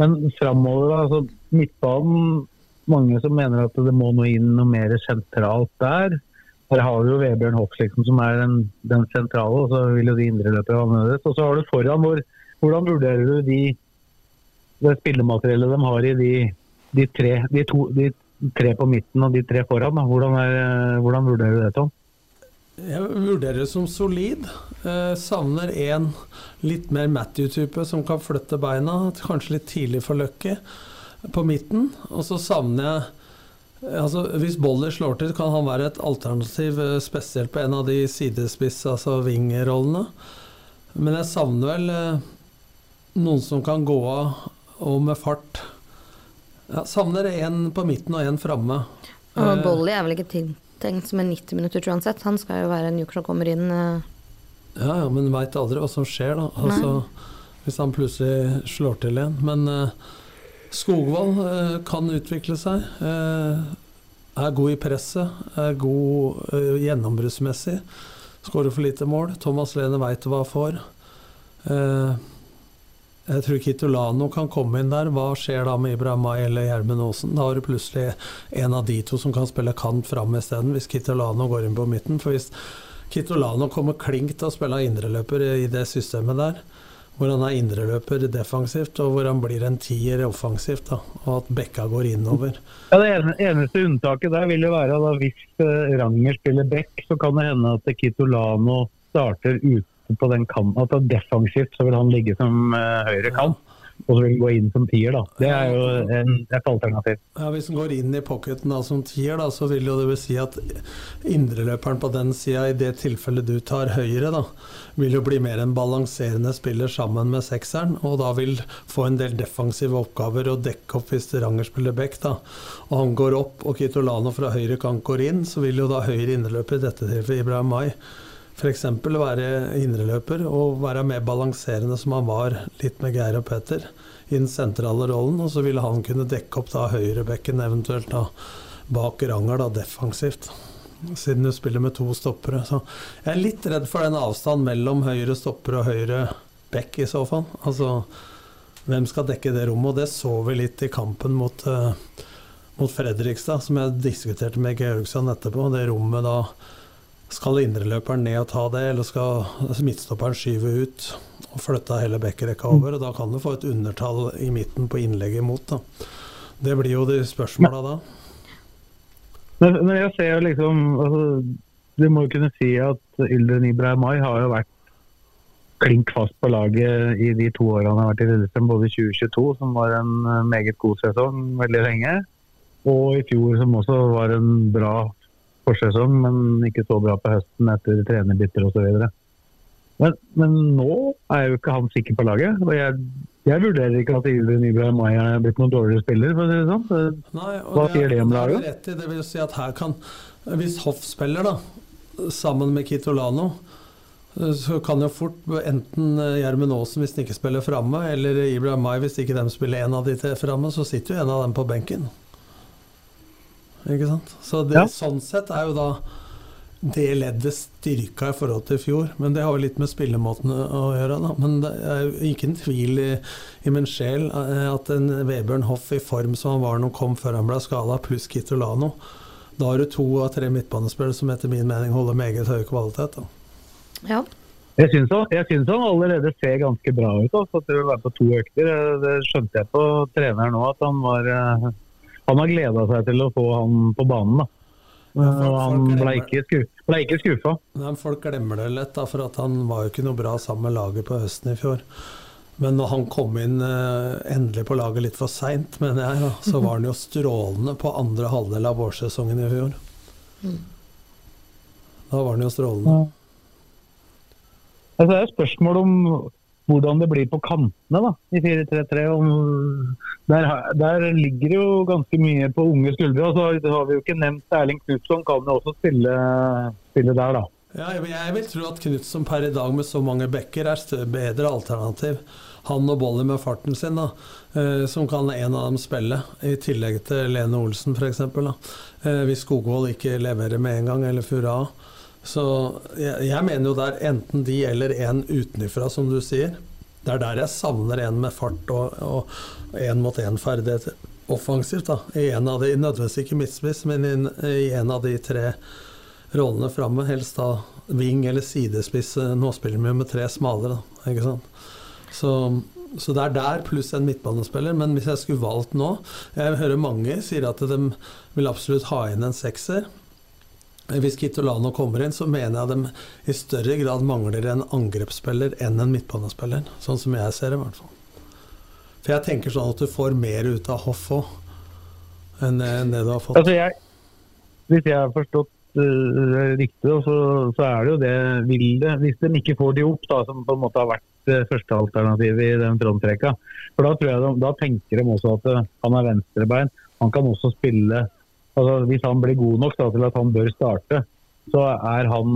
Men framover, altså, midtbanen Mange som mener at det må noe inn noe mer sentralt der. Her har du jo Vebjørn Hoff liksom, som er den, den sentrale, og så vil jo de indreløpere være annerledes. Og så har du foran hvor Hvordan vurderer du de, det spillemateriellet de har i de, de, tre, de, to, de tre på midten og de tre foran? Da? Hvordan, er, hvordan vurderer du det, Tom? Jeg vurderer det som solid. Eh, savner en litt mer Matthew-type som kan flytte beina, kanskje litt tidlig for Løkke på midten. Og så savner jeg altså Hvis Boller slår til, kan han være et alternativ, eh, spesielt på en av de sidespiss, altså wing-rollene. Men jeg savner vel eh, noen som kan gå av og med fart. Jeg savner en på midten og en framme. Og Eh, Bolly er vel ikke tiltenkt som en 90 minutter uansett. Han skal jo være en joker som kommer inn. eh, Ja, ja, men veit aldri hva som skjer, da. Altså, hvis han plutselig slår til igjen. Men uh, Skogvold uh, kan utvikle seg. Uh, er god i presset. Er god uh, gjennombruddsmessig. Skårer for lite mål. Thomas Lene veit hva han får. Eh, Jeg tror Kitolano kan komme inn der. Hva skjer da med Ibrahima eller Gjermund Aasen? Da har du plutselig en av de to som kan spille kant fram isteden, hvis Kitolano går inn på midten. For hvis Kitolano kommer klink til å spille indreløper i det systemet der, hvor han er indreløper defensivt, og hvor han blir en tier offensivt, da, og at Bekka går innover. Ja, Det eneste unntaket der vil jo være at hvis uh, Ranger spiller back, så kan det hende at Kitolano starter ute på den kanten. Er defensivt så vil han ligge som uh, høyre kant. Ja og så vil han gå inn som tier. da. Det er jo en, et alternativ. Ja, Hvis han går inn i pocketen da, som tier, da, så vil jo det vil si at indreløperen på den sida, i det tilfellet du tar høyre, da, vil jo bli mer en balanserende spiller sammen med sekseren, og da vil få en del defensive oppgaver og dekke opp hvis Ranger spiller back. da. Og han går opp, og Kitolano fra høyre kant går inn, så vil jo da høyre indreløper, i dette tilfellet Ibrahim Mai, f.eks. være indreløper og være mer balanserende som han var litt med Geir og Petter i den sentrale rollen. Og så ville han kunne dekke opp da høyrebekken, eventuelt da bak Ranger, da defensivt. Siden du spiller med to stoppere. Så jeg er litt redd for den avstanden mellom høyre stopper og høyre bekk i så fall. Altså hvem skal dekke det rommet? Og det så vi litt i kampen mot, uh, mot Fredrikstad, som jeg diskuterte med Georgsson etterpå. Det rommet da skal indreløperen ned og ta det, eller skal midtstopperen skyve ut og flytte hele bekkerekka over? og Da kan du få et undertall i midten på innlegget imot. Da. Det blir jo de spørsmåla da. Men, jeg ser jo liksom altså, Du må jo kunne si at Ildren Ibrahimai har jo vært klink fast på laget i de to årene han har vært i Lillestrøm, både i 2022, som var en eh, meget god sesong veldig lenge, og i fjor, som også var en bra forsesong, men ikke så bra på høsten etter trenerbytter osv. Men, men nå er jo ikke han sikker på laget. og jeg, jeg vurderer ikke at Ildre Nyberg Mai er blitt noen dårligere spiller. for å si det sånn. Nei, Hva sier det om laget? Rett i, det vil si at her kan, Hvis Hoff spiller da, sammen med Kitolano, så kan jo fort enten Gjermund Aasen hvis han ikke spiller framme, eller Ibrahim Mai hvis ikke de spiller en av de til framme, så sitter jo en av dem på benken. Ikke sant? Så det, ja. sånn sett er jo da det leddet styrka i forhold til i fjor. Men det har jo litt med spillemåten å gjøre. Da. Men det er jo ikke en tvil i, i min sjel eh, at en Vebjørn Hoff i form som han var når han kom før han ble skada, pluss Kitolano Da har du to av tre midtbanespillere som etter min mening holder meget høy kvalitet. Da. Ja. Jeg syns, han, jeg syns han allerede ser ganske bra ut. Også, at det vil være på to økter. Det skjønte jeg på treneren nå, at han var eh, han har gleda seg til å få han på banen. da. Og han ble ikke, sku, ble ikke skuffa. Folk glemmer det lett, da, for han var jo ikke noe bra sammen med laget på høsten i fjor. Men når han kom inn eh, endelig på laget litt for seint, mener jeg, så var han jo strålende på andre halvdel av vårsesongen i fjor. Da var han jo strålende. Ja. Altså, det er et spørsmål om hvordan det blir på kantene da, i 4-3-3. Der, der, ligger jo ganske mye på unge skuldre. og så har vi jo ikke nevnt Erling Knutson, kan jo også spille, spille der, da. Ja, jeg vil tro at Knutson per i dag med så mange backer er bedre alternativ. Han og Bolly med farten sin, da, eh, som kan en av dem spille, i tillegg til Lene Olsen f.eks. Eh, hvis Skogvold ikke leverer med en gang, eller Fura. Så jeg, jeg, mener jo det er enten de eller en utenfra, som du sier. Det er der jeg savner en med fart og, og en mot en-ferdigheter offensivt. da, I en av de, Nødvendigvis ikke midtspiss, men i, i, en av de tre rollene framme. Helst da ving eller sidespiss. Nå spiller vi jo med tre smalere, da, ikke sant. Så, så det er der, pluss en midtbanespiller. Men hvis jeg skulle valgt nå Jeg hører mange sier at de vil absolutt ha inn en sekser. Hvis Kitolano kommer inn, så mener jeg de i større grad mangler en angrepsspiller enn en midtbanespiller. Sånn som jeg ser det, i hvert fall. For jeg tenker sånn at du får mer ut av Hoff òg, enn det du har fått. Altså jeg, hvis jeg har forstått uh, riktig, så, så, er det jo det vil det, Hvis de ikke får de opp, da, som på en måte har vært uh, førstealternativet i den fronttrekka, for da, tror jeg de, da tenker de også at uh, han er venstrebein. Han kan også spille altså, Hvis han blir god nok da, til at han bør starte, så er han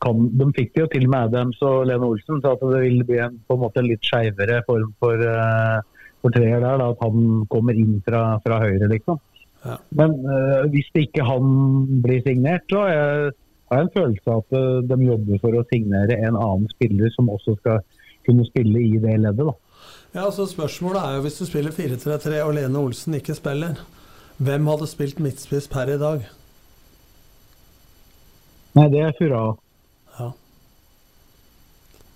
kan, De fikk det jo til med Adams og Lene Olsen, så at det vil bli en på en måte litt skeivere form for, uh, for treer der. Da, at han kommer inn fra, fra høyre, liksom. Ja. Men uh, hvis ikke han blir signert, så har jeg, har jeg en følelse av at uh, de jobber for å signere en annen spiller som også skal kunne spille i det leddet. da. Ja, så Spørsmålet er jo hvis du spiller 4-3-3 og Lene Olsen ikke spiller, hvem hadde spilt midtspiss per i dag? Nei, det er Fura. Ja.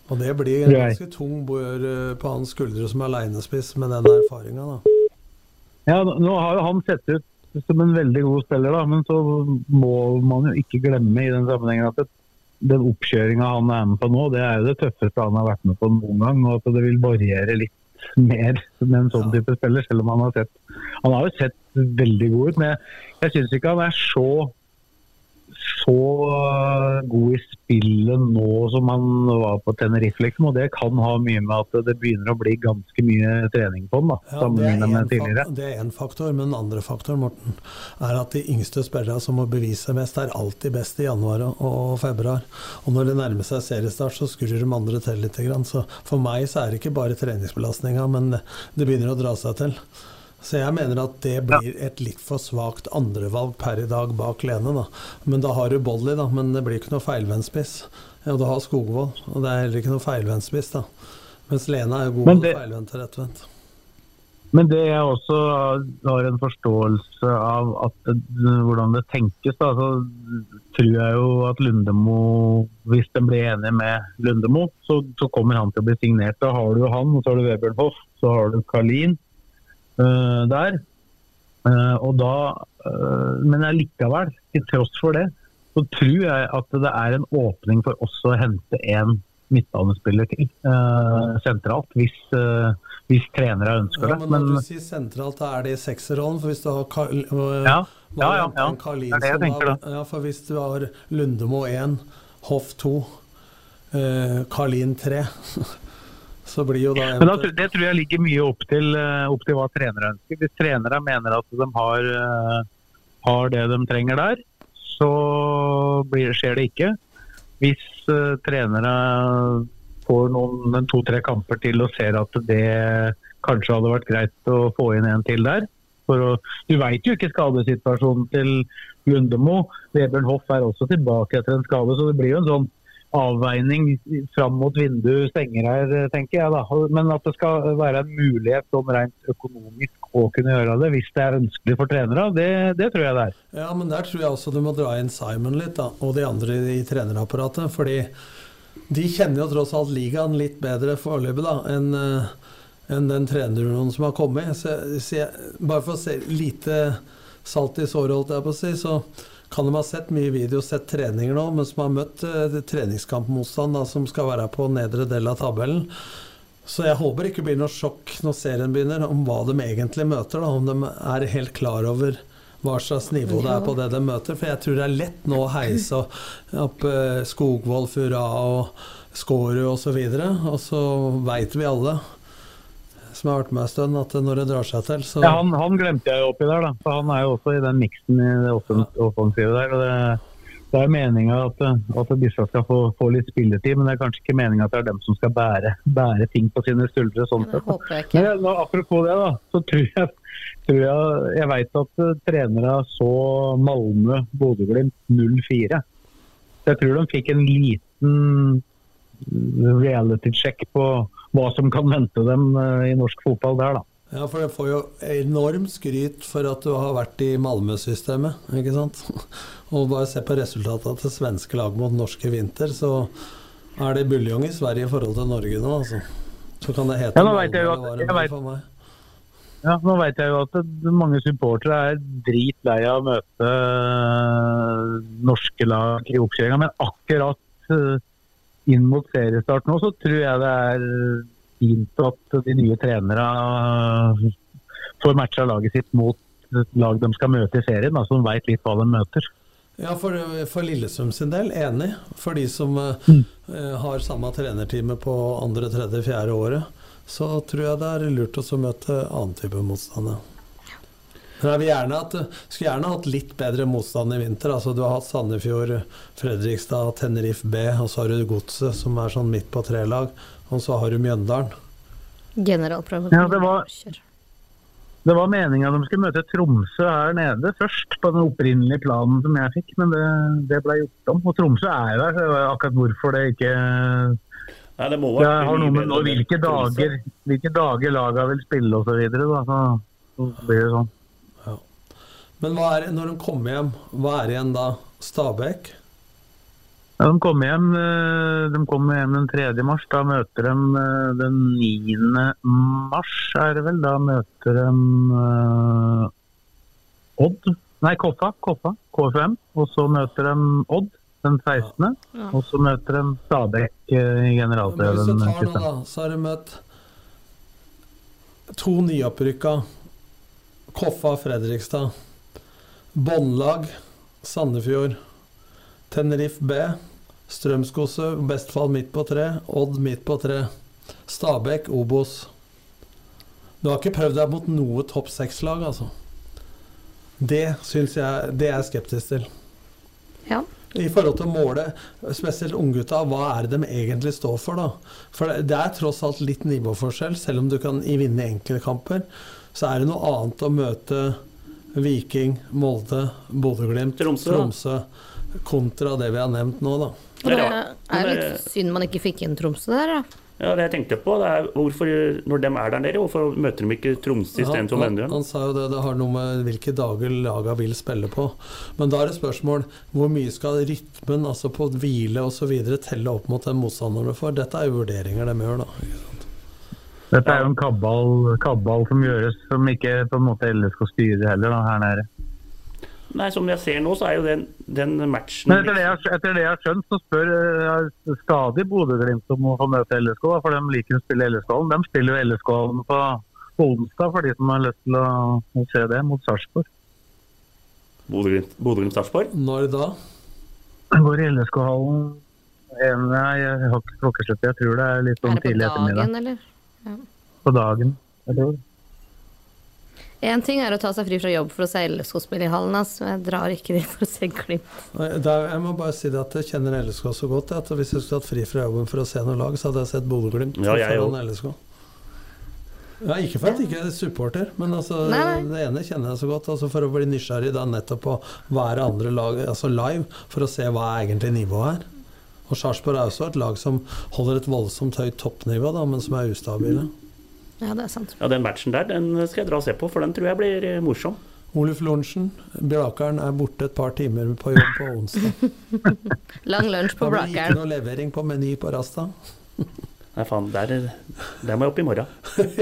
Og det blir en ganske tung bør eh, på hans skuldre som aleinespiss med den erfaringa, da. Ja, nå har jo han sett ut som en veldig god spiller, da, men så må man jo ikke glemme i den sammenhengen at den oppkjøringa han er med på nå, det er jo det tøffeste han har vært med på noen gang. Og at det vil variere litt mer med en sånn type spiller, selv om han har sett Han har jo sett veldig god ut, men jeg, syns ikke han er så så øh, god i spillet nå som han var på Tenerife, liksom. Og det kan ha mye med at det begynner å bli ganske mye trening på han, da, Ja, sammenlignet med tidligere. det er én faktor, men den andre faktoren Morten, er at de yngste spillerne som må bevise mest, er alltid best i januar og, februar. Og når det nærmer seg seriestart, så skrur de andre til litt. Så for meg så er det ikke bare treningsbelastninga, men det, det begynner å dra seg til. Så jeg mener at det blir et litt for svakt andrevalg per i dag bak Lene. da. Men da har du Bolly, da, men det blir ikke noe feilvendspiss. Ja, du har Skogvold, og det er heller ikke noe feilvendspiss, da. Mens Lene er god det- feilvendt og rettvendt. Men det jeg også har en forståelse av at, hvordan det tenkes, da, så tror jeg jo at Lundemo, hvis den blir enige med Lundemo, så, så kommer han til å bli signert. Da har du han, og så har du Vebjørn Hoff, så har du Karlin eh, der. Eh, og da, eh, men likevel, til tross for det, så tror jeg at det er en åpning for også å hente en midtbanespiller til eh, sentralt, hvis, eh, hvis trenere ønsker Ja, det. men når du sier sentralt, da er det i sekserrollen. For hvis du har Kar Ja, ja, ja, ja. Karlin Det er det jeg tenker, da- Ja, for hvis du har Lundemo 1, Hoff 2, eh, Karlin 3, så blir jo da men da, det tror jeg ligger mye opp til, eh, opp til hva trenere ønsker. Hvis trenere mener at de har, eh, har det de trenger der, så blir, skjer det ikke. Hvis uh, trenere får noen to-tre kamper til og ser at det kanskje hadde vært greit å få inn en til der. Å, du veit jo ikke skadesituasjonen til Lundemo. Vebjørn Hoff er også tilbake etter en skade, så det blir jo en sånn avveining fram mot vinduet stenger her, tenker jeg. da. Men at det skal være en mulighet sånn rent økonomisk å kunne gjøre det, hvis det er ønskelig for trenere, det, det tror jeg det er. Ja, men der tror jeg også du må dra inn Simon litt, da, og de andre i trenerapparatet. Fordi de kjenner jo tross alt ligaen litt bedre foreløpig da, enn eh, enn den treneren som har kommet. Så, så jeg, bare for å se lite salt i såret, holdt jeg på å si, så kan de ha sett mye video, sett treninger nå, men som har møtt uh, treningskampmotstand da, som skal være på nedre del av tabellen. Så jeg håper det ikke blir noe sjokk når serien begynner, om hva de egentlig møter. Da, om de er helt klar over hva slags nivå det er på det de møter. For jeg tror det er lett nå å heise opp eh, Skogvold, Fura og Skårud osv. Og så veit vi alle som har vært med en stund, at når det drar seg til, så Ja, han, han glemte jeg jo oppi der, da. For han er jo også i den miksen i det offen- offensive der. og det, det er meninga at, at disse skal få, få litt spilletid, men det er kanskje ikke meninga at det er dem som skal bære, bære ting på sine skuldre. sånn sett. håper jeg. Men nå, apropos det, da, så tror jeg tror jeg, jeg veit at uh, trenere så Malmö Bodø-Glimt 0-4. Så jeg tror de fikk en liten reality check på hva som kan vente dem uh, i norsk fotball der, da. Ja, for det får jo enormt skryt for at du har vært i Malmö-systemet, ikke sant? Og bare se på resultatet til svenske lag mot norske vinter, så er det buljong i Sverige i forhold til Norge nå, altså. Så kan det hete Ja, nå vet jeg jo at- jeg vet- for meg. Ja, nå vet jeg jo at det, mange supportere er dritlei av å møte øh, norske lag i oppkjøringa, men akkurat øh, inn mot seriestart nå, så tror jeg det er fint at de nye trenere øh, får matcha laget sitt mot lag de skal møte i serien, da, som veit litt hva de møter. Ja, for, for Lillesund sin del, enig. For de som mm. uh, har samme trenertime på andre, tredje, fjerde året, så tror jeg det er lurt å møte annen type motstand. Ja. Men jeg vil gjerne at, skulle gjerne hatt litt bedre motstand i vinter. Altså, du har hatt Sandefjord, Fredrikstad, Tenerife B, og så har du Godset, som er sånn midt på tre-lag. Og så har du Mjøndalen. Generalprøven. Ja, det var- Det var meninga de skulle møte Tromsø her nede først, på den opprinnelige planen som jeg fikk, men det, det ble gjort om. Og Tromsø er jo der, så akkurat hvorfor det ikke Nei, det må Det være har noe med nå hvilke dager, hvilke dager laga vil spille osv. Så, videre, da, så, så blir det sånn. Men hva er, når de kommer hjem, hva er igjen da? Stabæk? Ja, de kommer hjem, eh, de kom hjem den 3. mars. Da møter de eh, den 9. mars, er det vel. Da møter de uh, Odd. Nei, Koffa. Koffa. KFM. Og så møter de Odd den 16. Ja. Og så møter de Stabæk i Men hvis du tar nå, da, så har de møtt to nyopprykka. Koffa Fredrikstad. Båndlag Sandefjord. Tenerife B. Strømskose Bestfold midt på tre. Odd midt på tre. Stabæk Obos. Du har ikke prøvd deg mot noe topp seks-lag, altså. Det syns jeg Det er jeg skeptisk til. Ja. I forhold til å måle spesielt unggutta, hva er det de egentlig står for, da? For det- det er tross alt litt nivåforskjell, selv om du kan vinne enkelte kamper. Så er det noe annet å møte Viking, Molde, Bodø-Glimt, Tromsø. Tromsø, kontra det vi har nevnt nå, da. Det Det er jo litt synd man ikke fikk inn Tromsø der, da. Ja, det jeg tenkte på, det er hvorfor, når de er der nede, hvorfor møter de ikke Tromsø istedenfor han, Mjøndalen? han sa jo det, det har noe med hvilke dager laga vil spille på. Men da er det spørsmål hvor mye skal rytmen, altså på hvile osv., telle opp mot den motstanderen du får? Dette er jo vurderinger de gjør, da. Dette er jo en kabal, kabal som gjøres, som ikke på en måte LSK styrer heller, da, her nede. Nei, som jeg ser nå, så er jo den, den matchen Men etter det, jeg, etter det jeg har skjønt, så spør jeg stadig Bodø-Glimt om å få møte LSK, for de liker å spille LSK-hallen. De spiller jo LSK-hallen på på onsdag, for de som har lyst til å, å se det, mot Sarpsborg. Bodø-Glimt Bodø-Glimt-Sarpsborg. Når da? Det går i LSK-hallen Nei, jeg har ikke klokkeslett. Jeg tror det er litt Er sånn det på tidlig ettermiddag. dagen, eller? På dagen. eller? Én ting er å ta seg fri fra jobb for å se LSK-spill i hallen, men jeg drar ikke dit for å se Glimt. Jeg må bare si det at jeg kjenner LSK så godt at hvis jeg skulle hatt fri fra jobben for å se noe lag, så hadde jeg sett Bodø-Glimt Ja, foran. LSK. Ja, ikke for at jeg ikke er supporter, men altså, det ene kjenner jeg så godt. Altså for å bli nysgjerrig da nettopp på hva er andre lag altså live, for å se hva er egentlig nivået er. Og Sarpsborg er også et lag som holder et voldsomt høyt toppnivå, da, men som er ustabile. Ja, det er sant. Ja, den matchen der den skal jeg dra og se på, for den tror jeg blir eh, morsom. Oluf Lorentzen, Blakeren er borte et par timer på jobb på onsdag. Lang lunsj på Det blir ikke Blakeren. noe levering på Meny på Rasta. Nei, faen, der, der må jeg opp i morgen.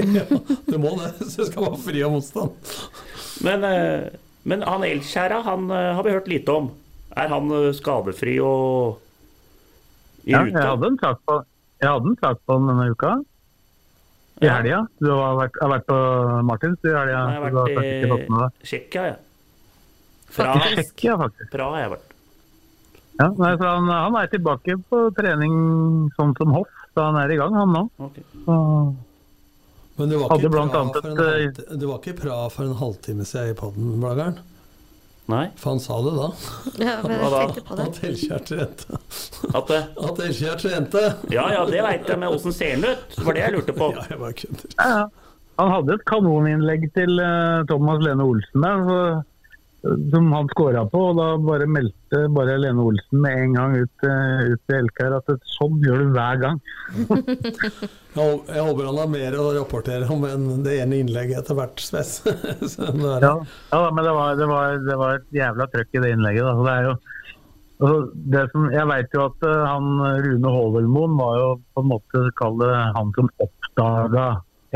Du må det, så du skal være fri av motstand. Men, eh, men han Elskjæra, han eh, har vi hørt lite om. Er han skadefri og Ja, jeg hadde en sak på, jeg hadde en trakk på den denne uka. I Ja. helga. Du har vært, har vært på Martins i helga. Jeg har vært i. Tsjekkia, jeg. Fra, Tsjekkia, faktisk. Bra har jeg vært. Ja, nei, så han, han er tilbake på trening sånn som hoff, så han er i gang, han nå. Okay. Så, Men du var, ikke annet for en et, du var ikke bra for en halvtime siden i poden, Blageren? Nei, For han sa det da. Ja, men jeg tenkte på det. At Elkjær trente. at det, At Elkjær trente! Ja, ja, det veit jeg, men åssen ser han ut? Det var det jeg lurte på. Ja, jeg bare kødder. ja, ja. Han hadde et kanoninnlegg til eh, Thomas Lene Olsen der, så, som han skåra på. og Da bare meldte bare Lene Olsen med en gang ut, eh, ut til Elkær at det, sånn gjør du hver gang. Jeg håper han har mer å rapportere om enn det ene innlegget etter hvert, Sves. Så er Ja, ja men det var, det, var, det var et jævla trøkk i det innlegget. Da. Det er jo, altså, det som, jeg vet jo at eh, han Rune Håvelmoen var jo på en måte kall det han som oppdaga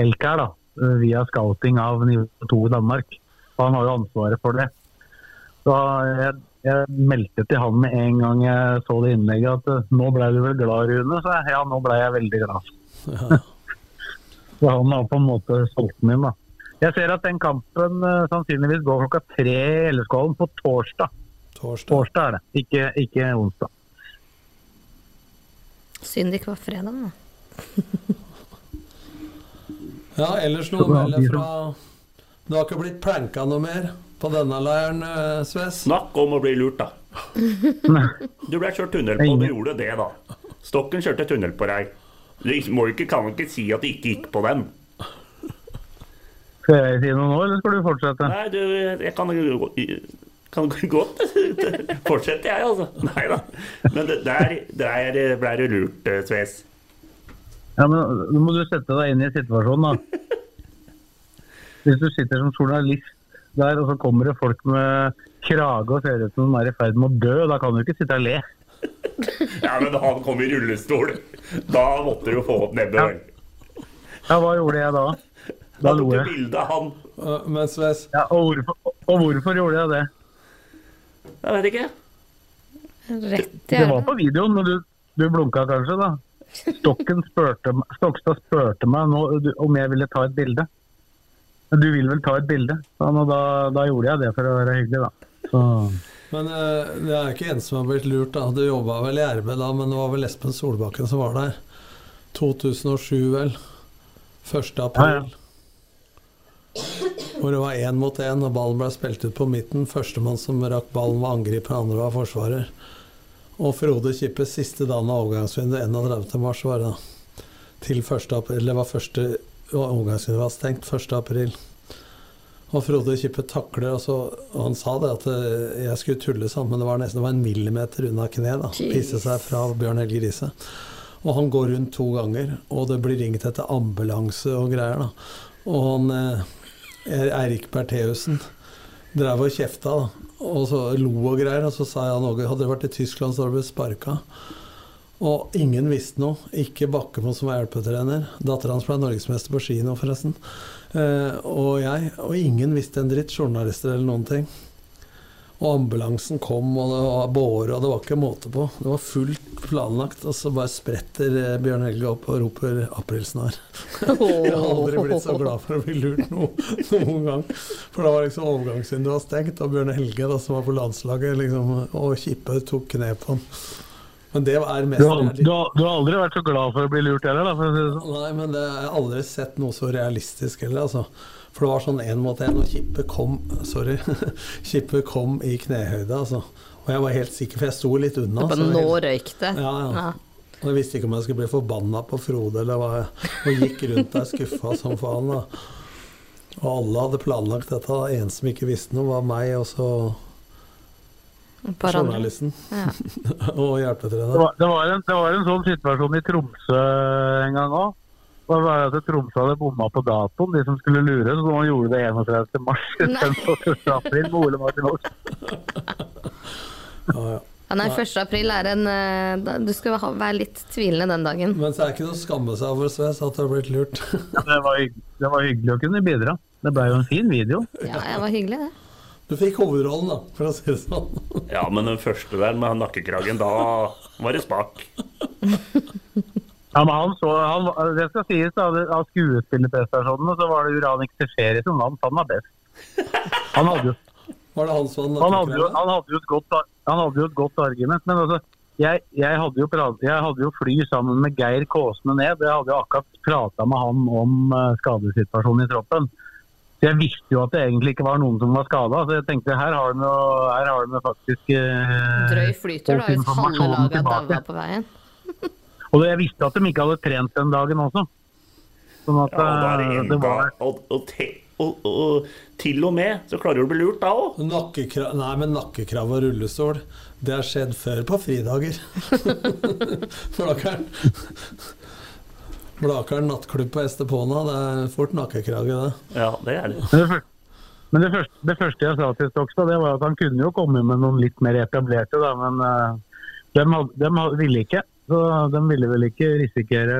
Elkær da, eh, via scouting av nivå 2 i Danmark. Og han har jo ansvaret for det. Så jeg, jeg meldte til han med en gang jeg så det innlegget at eh, nå ble du vel glad, Rune? Så jeg, ja, nå ble jeg veldig glad. Så han har på en måte solgt den inn, da. Jeg ser at den kampen uh, sannsynligvis går klokka tre i LSK-hallen på torsdag. torsdag. Torsdag er det, ikke, ikke onsdag. Synd det ikke var fredag, da. Ja, ellers noe å melde fra Du har ikke blitt pranka noe mer på denne leiren, eh, Sves? Snakk om å bli lurt, da. Du ble kjørt tunnel på, du gjorde det, da. Stokken kjørte tunnel på deg. Du må ikke, kan ikke si at det ikke gikk på den. Skal jeg si noe nå, eller skal du fortsette? Nei, du, jeg kan, kan godt fortsette, jeg, altså. Nei da. Men der, der ble du lurt, eh, Sves. Ja, men Nå må du sette deg inn i situasjonen, da. Hvis du sitter som journalist der, og så kommer det folk med krage og ser ut som de er i ferd med å dø, da kan du ikke sitte og le. Ja, men han kom i rullestol. Da måtte du jo få opp nebbet. Ja. Ja, hva gjorde jeg da? Da lo jeg. bilde av han. Uh, Mens Wes, Ja, og, hvorfor, og hvorfor gjorde jeg det? Jeg vet ikke. Rett i Det var på videoen, men du, du blunka kanskje, da. Stokken spurte, Stokstad spurte meg nå, om jeg ville ta et bilde. Du vil vel ta et bilde? Sånn, og da, da gjorde jeg det for å være hyggelig, da. Så, Men jeg det er ikke en som har blitt lurt, da. Du jobba vel i RB da, men det var vel Espen Solbakken som var der. 2007, vel. 1. april. Hvor det var én mot én, og ballen ble spilt ut på midten. Førstemann som rakk ballen, var angriper, andre var forsvarer. Og Frode Kippes siste dagen av overgangsvinduet, 31. mars, var det da. Til 1. april. Det var første overgangsvinduet var stengt 1. april. Og Frode Kippe takler altså, og Han sa det at eh, jeg skulle tulle sånn, men det var nesten det var en millimeter unna kneet. Pisse seg fra Bjørn Helge Riise. Og han går rundt to ganger, og det blir ringt etter ambulanse og greier. da. Og han eh, Eirik Bertheussen drev og kjefta da, og så lo og greier. Og så sa jeg noe Hadde det vært i Tyskland, så hadde det blitt sparka. Og ingen visste noe. Ikke Bakkemo som var hjelpetrener. Dattera hans ble norgesmester på ski nå, forresten. Eh, og jeg. Og ingen visste en dritt. Journalister eller noen ting. Og ambulansen kom, og det var båre, og det var ikke måte på. Det var fullt planlagt, og så bare spretter eh, Bjørn Helge opp og roper 'aprilsnarr'. Jeg har aldri blitt så glad for å bli lurt no, noen gang. For da var liksom overgangsvinduet stengt, og Bjørn Helge, da, som var på landslaget, liksom, og Kippe tok kne på han. Men det er mest du, har, du, har, du har aldri vært så glad for å bli lurt heller, da, for å si det sånn. Nei, men det, jeg har aldri sett noe så realistisk heller, altså. For det var sånn én mot én, og Kippe kom Sorry. Kippe kom i knehøyde, altså. Og jeg var helt sikker, for jeg sto litt unna. Bare nå røyk det. Ja, ja. Ja. Og jeg visste ikke om jeg skulle bli forbanna på Frode eller hva. jeg- Og gikk rundt der skuffa som faen. da. Og alle hadde planlagt dette. En som ikke visste noe, var meg, og så. Journalisten. Ja. og Det var, det, var en, det var en sånn situasjon i Tromsø en gang òg. Det var at Tromsø hadde bomma på datoen, de som skulle lure. Så man gjorde det 31. mars istedenfor 1. april med Ole Martin Aas. Ja, ja. Ja, nei, 1. april er en eh, Du skal være litt tvilende den dagen. Men så er det ikke noe å skamme seg over, Sves, at du har blitt lurt. Det var, det var hyggelig å kunne bidra. Det ble jo en fin video. Ja, det var hyggelig, det. Du fikk hovedrollen, da, for å si det sånn. Ja, men den første der med nakkekragen, da var det spak. Ja, men han så, han, Det skal sies, da, det- av skuespillerprestasjonene så var det Uranik Tesheri som vant. Han var best. Han hadde jo Var det han som Han hadde jo, han hadde jo, et, godt, han hadde jo et godt argument, men altså, jeg, jeg, hadde jo jeg hadde jo fly sammen med Geir Kåsne ned. Jeg hadde jo akkurat prata med han om eh, skadesituasjonen i troppen. Så Jeg visste jo at det egentlig ikke var noen som var skada, så jeg tenkte her har de, her har de faktisk eh, Drøy flyter, da, fått hvis tilbake. daua på veien. Og jeg visste at de ikke hadde trent den dagen også. Sånn at Ja, og det eh, det var og, og, og, og til og med så klarer du å bli lurt da òg. Nei, men nakkekrav og rullestol, det har skjedd før på fridager. Blakeren. Blakeren nattklubb på Estepona, det er fort nakkekrage, det. Ja, det er det. Men det første, men det første, det første jeg sa til Stokstad, det var at han kunne jo komme med noen litt mer etablerte, da, men uh, de, had- ville ikke. Så de ville vel ikke risikere,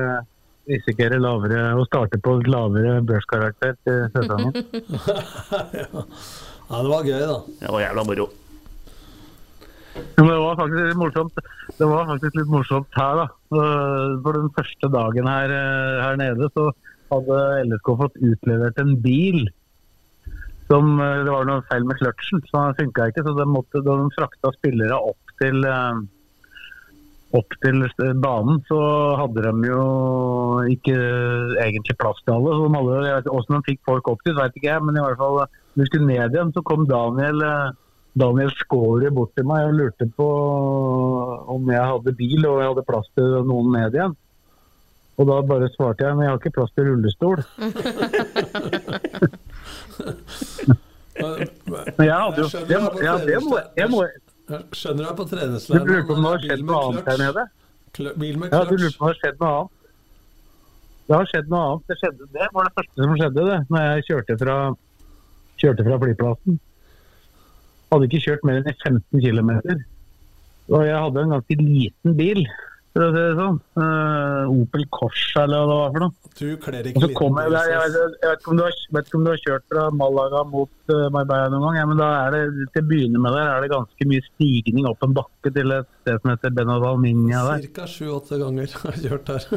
risikere lavere, å starte på lavere børskarakter til sesongen. ja. ja, det var gøy, da. Det var jævla moro. Men det var faktisk litt morsomt Det var faktisk litt morsomt her, da. For den første dagen her, eh, her nede så hadde LSK fått utlevert en bil. Som, eh, det var noe feil med kløtsjen, så den funka ikke. Så de måtte, da de frakta spillere opp til eh, opp til banen, så hadde de jo ikke egentlig plass til alle. Så de hadde, jeg vet Hvordan de fikk folk opp dit, vet ikke jeg, men i hvert fall når de skulle ned igjen, så kom Daniel Daniel Skåre bort til meg og lurte på om jeg hadde bil og jeg hadde plass til noen ned igjen. Og da bare svarte jeg men jeg har ikke plass til rullestol. Men jeg hadde jo det, ja, det må, jeg må, Skjønner deg på Du treningsleiren. lurer på om det har skjedd noe annet her nede? Bil med Ja, du lurer på om det har skjedd noe annet? det har skjedd noe annet. Det, skjedde, det var det første som skjedde det, når jeg kjørte fra, kjørte fra flyplassen. Hadde ikke kjørt mer enn i 15 km. Og jeg hadde en ganske liten bil, for å si det sånn. Uh, Opel Corsa eller hva det var for noe. Du kler ikke litt jeg jeg, vet- jeg vet, ikke om du har, om du har kjørt fra Malaga mot uh, Marbella noen gang, ja, men da er det, til å begynne med der er det ganske mye stigning opp en bakke til et sted som heter Benadalminia der. Cirka sju-åtte ganger har jeg kjørt der.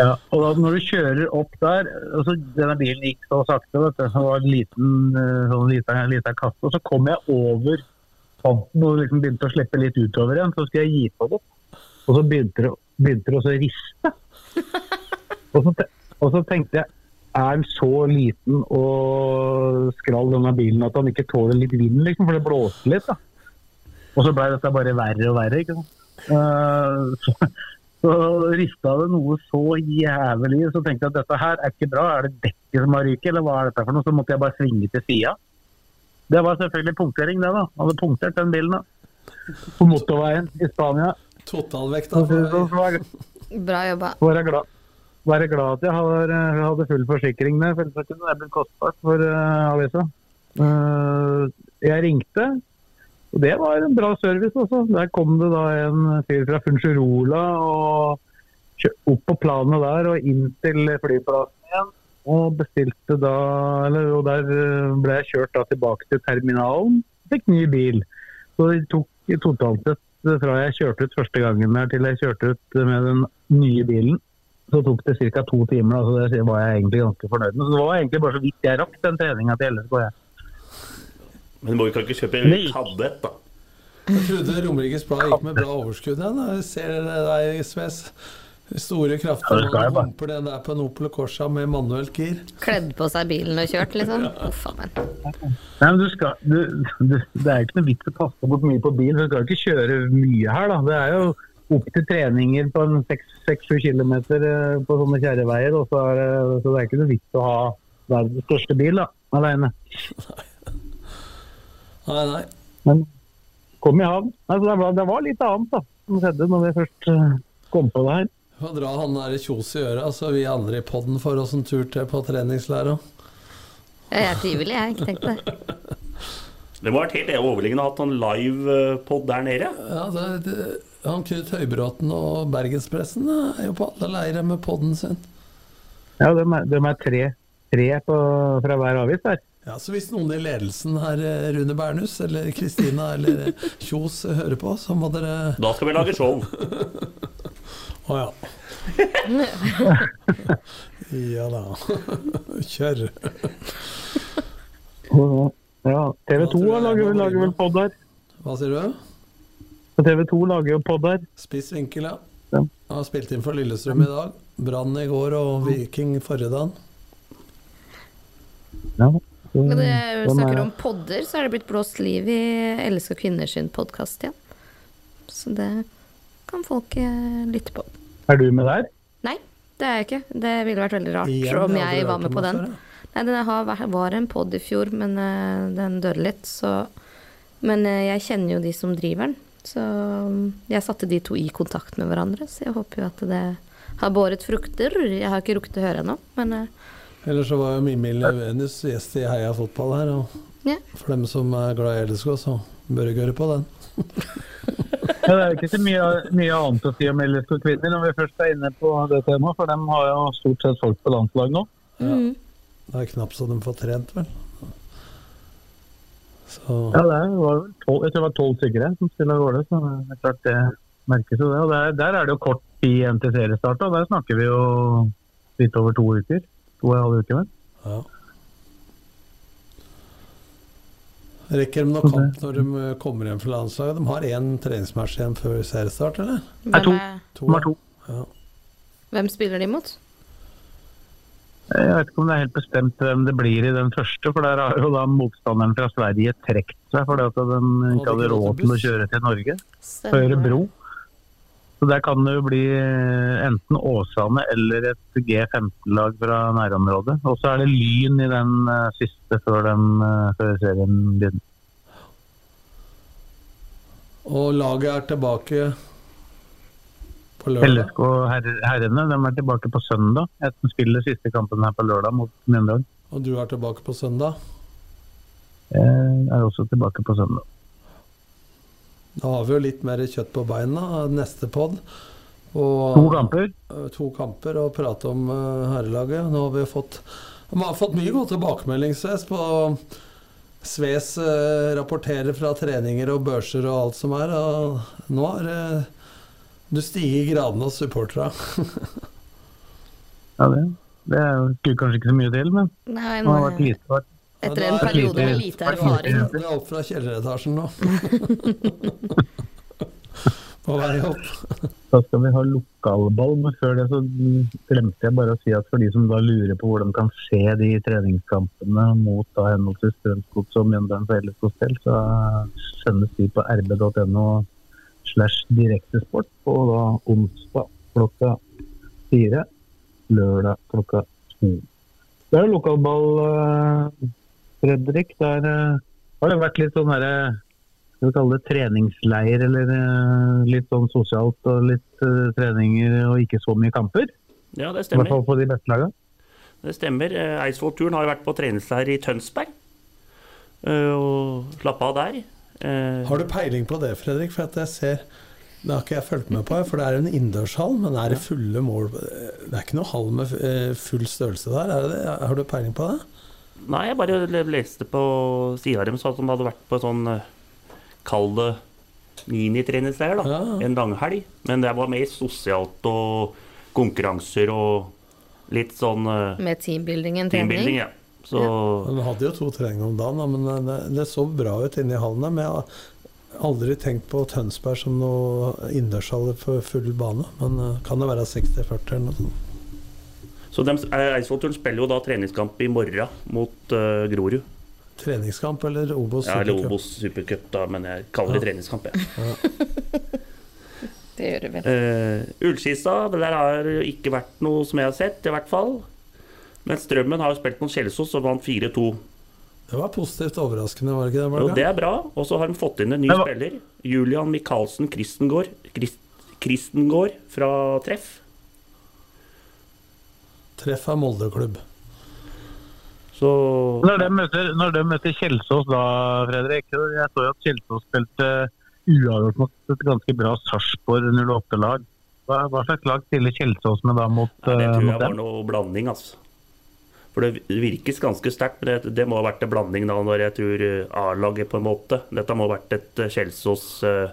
Ja, og da når du kjører opp der, altså denne bilen gikk så sakte, vet du, det var en liten, eh, sånn liten, liten kasse, og så kom jeg over kanten og liksom begynte å slippe litt utover igjen, så skulle jeg gi på det. Og så begynte det, begynte det å riste. Og så, og så tenkte jeg, er han så liten og skrall denne bilen at han ikke tåler litt vind, liksom, for det blåste litt da. Og så ble dette bare verre og verre, ikke sant. Uh, så, så rista det noe så jævlig, så tenkte jeg at dette her er ikke bra. Er det dekket som har ryket, eller hva er dette for noe? Så måtte jeg bare svinge til sida. Det var selvfølgelig punktering, det, da. Hadde punktert den bilen, da. På motorveien i Spania. Totalvekta. Så, så, så var, Bra jobba. Være glad. Være glad at jeg hadde, hadde full forsikring med, for ellers kunne det blitt kostbart for uh, avisa. Eh, jeg ringte, og det var en bra service også. Der kom det da en fyr fra Funcherola og opp på planet der og inn til flyplassen igjen. Og bestilte da, eller, og der eh, ble jeg kjørt da tilbake til terminalen. Fikk ny bil. Så det tok totalt sett eh, fra jeg kjørte ut første gangen der til jeg kjørte ut med den nye bilen, så tok det ca. to timer. så Det var jeg egentlig ganske fornøyd med. Så det var egentlig bare så vidt jeg rakk den treninga til LSK. jeg. Men må vi kan ikke kjøpe en kadett, da? Jeg trodde Romerikes Blad gikk med bra overskudd igjen. Jeg dere deg, Sves. Store krafter. Ja, humper den der på en Opel Corsa med manuelt gir. Kledd på seg bilen og kjørt, liksom. Uff a meg. Nei, men du skal, du, du, Det er ikke noe vits å kaste bort mye på bil, for du skal ikke kjøre mye her. da. Det er jo opp til treninger på en 6-7 km på sånne kjerreveier. Så, er det- så det er ikke noe vits å ha verdens største bil da, alene. Nei, nei. Men kom i havn. Altså, det, var, det var litt annet da, som skjedde når vi først eh, kom på det her. Få dra han der Kjos i øra, så vi andre i podden får oss en tur til på treningslæra. Ja, jeg er frivillig, jeg. Ikke tenk på det. Det må ha vært helt overliggende å ha hatt en livepod der nede. Ja, det, det, han Knut Høybråten og Bergenspressen er jo på alle leirer med podden sin. Ja, de er, de er tre, tre på, fra hver avis der. Ja, så hvis noen i ledelsen her, eh, Rune Bernhus eller Kristina eller Kjos hører på, så må dere Da skal vi lage show. Å ja. ja da. Kjør. Ja, TV 2 Ja, tror jeg lager, lager vel pod der. Hva sier du? TV 2 lager jo pod der. Spiss vinkel, ja. Ja. Har spilt inn for Lillestrøm i dag. Brann i går og Viking forrige dagen. Ja. Men det snakker er- om podder, så er det blitt blåst liv i Elsker kvinner sin podkast igjen. Så det kan folk eh, lytte på. Er du med der? Nei, det er jeg ikke. Det ville vært veldig rart Igjen, om jeg var med på den. Nei, den har, var en pod i fjor, men eh, den døde litt, så Men eh, jeg kjenner jo de som driver den, så mm, jeg satte de to i kontakt med hverandre, så jeg håper jo at det har båret frukter. Jeg har ikke rukket å høre ennå, men Eller Ellers så var jo Mimmi Levenius gjest i Heia fotball her. Og ja. for dem som er glad i LSK, så bør du høre på den. Ja, det er ikke så mye, mye annet å si om LSK kvinner når vi først er inne på det temaet, for de har jo stort sett folk på landslag nå. Ja. Det er knapt så de får trent, vel. Så Ja, det var vel tolv, jeg tror det var tolv stykker som spiller gårde, så det er klart det merkes jo det. Og der, der er det jo kort tid igjen til seriestart, og der snakker vi jo litt over to uker. To og en halv uke, vel. ja. Rekker de noe kamp når de eh, kommer hjem fra landslaget? De har én treningsmatch igjen før seriestart, eller? Nei, to. Nummer to. Ja. hvem spiller de mot? Jeg vet ikke om det er helt bestemt hvem det blir i den første, for der har jo da motstanderen fra Sverige trukket seg fordi at de ikke hadde råd til å kjøre til Norge. før Ørebro. Så der kan det jo bli eh, enten Åsane eller et G15-lag fra nærområdet. Og så er det Lyn i den eh, siste før, den, eh, før serien begynner. Og laget er tilbake på lørdag. LSK herre, herrene de er tilbake på søndag. Etter spiller siste kampen her på lørdag mot Mjøndalen. Og du er tilbake på søndag. Jeg er også tilbake på søndag. Da har vi jo litt mer kjøtt på beina neste pod. Og, To kamper. eh, To kamper og prate om eh, herrelaget. Nå har vi fått Vi har fått mye god tilbakemelding, Sves, på Sves eh, rapporterer fra treninger og børser og alt som er. Og nå har eh, du stiger i gradene hos supporterne. Ja, det, det er jo- skulle kanskje ikke så mye til, men Nei, det har men vært lite vært. Etter en er det periode med lite- erfaring Vi er opp fra kjelleretasjen nå. På vei opp. Da skal vi ha lokalball, men før det så glemte jeg bare å si at for de som da lurer på hvordan kan skje de treningskampene mot da henholdsvis Strømsgods og Mjøndalen for LSKs del, så sendes de på rb.no slash direktesport på da onsdag klokka fire, lørdag klokka to. Det er lokalball, eh, Fredrik. Der eh, har det vært litt sånn herre skal vi kalle det treningsleir, eller eh, litt sånn sosialt og litt eh, treninger og ikke så mye kamper. Ja, det I hvert fall stemmer. på de beste lagene. Det stemmer. Eh, Eidsvoll-turen har vært på treningsleir i Tønsberg. eh, Og slappa av der. Eh, Har du peiling på det, Fredrik? For at jeg ser Det har ikke jeg fulgt med på, for det er en innendørshall, men er det fulle mål Det er ikke noe hall med eh, full størrelse der, er? Har du peiling på det? Nei, jeg bare leste på sida deres at de hadde vært på sånn eh, Kall det minitreningsleir, da. Ja. En langhelg. Men det var mer sosialt og konkurranser og litt sånn eh, med teambuilding enn trening. teambuilding, ja. Så De hadde jo to treninger om dagen, men eh, det, det så bra ut inne i hallen. Men jeg har aldri tenkt på Tønsberg som noe innendørshall for full bane. Men kan det være 60-40 eller noe sånt? Så eh, Eidsvoll-turen spiller jo da treningskamp i morgen mot uh, Grorud. Treningskamp eller Obos? supercup? Ja, eller Obos supercup, da, men jeg kaller det treningskamp, jeg. Det gjør det vel. Uh, Ullskisa, det der har ikke vært noe som jeg har sett, i hvert fall. Men Strømmen har jo spilt mot Kjelsås og vant 4-2. Det var positivt overraskende, var det ikke det? Og Jo, det er bra. Og så har de fått inn en ny var- spiller. Julian Michaelsen Kristengård, Krist, Kristengård fra Treff. Treff er Molde-klubb. Så Når de møter, når de møter Kjelsås da, Fredrik Jeg så jo at Kjelsås spilte uavgjort mot et ganske bra Sarpsborg 08-lag. Hva, hva slags lag stiller Kjelsås med da mot, ja, det eh, tror jeg var noe blanding, altså. For det virkes ganske sterkt, men det, det må ha vært en blanding da når jeg tror eh, A-laget, på en måte. Dette må ha vært et eh, Kjelsås eh,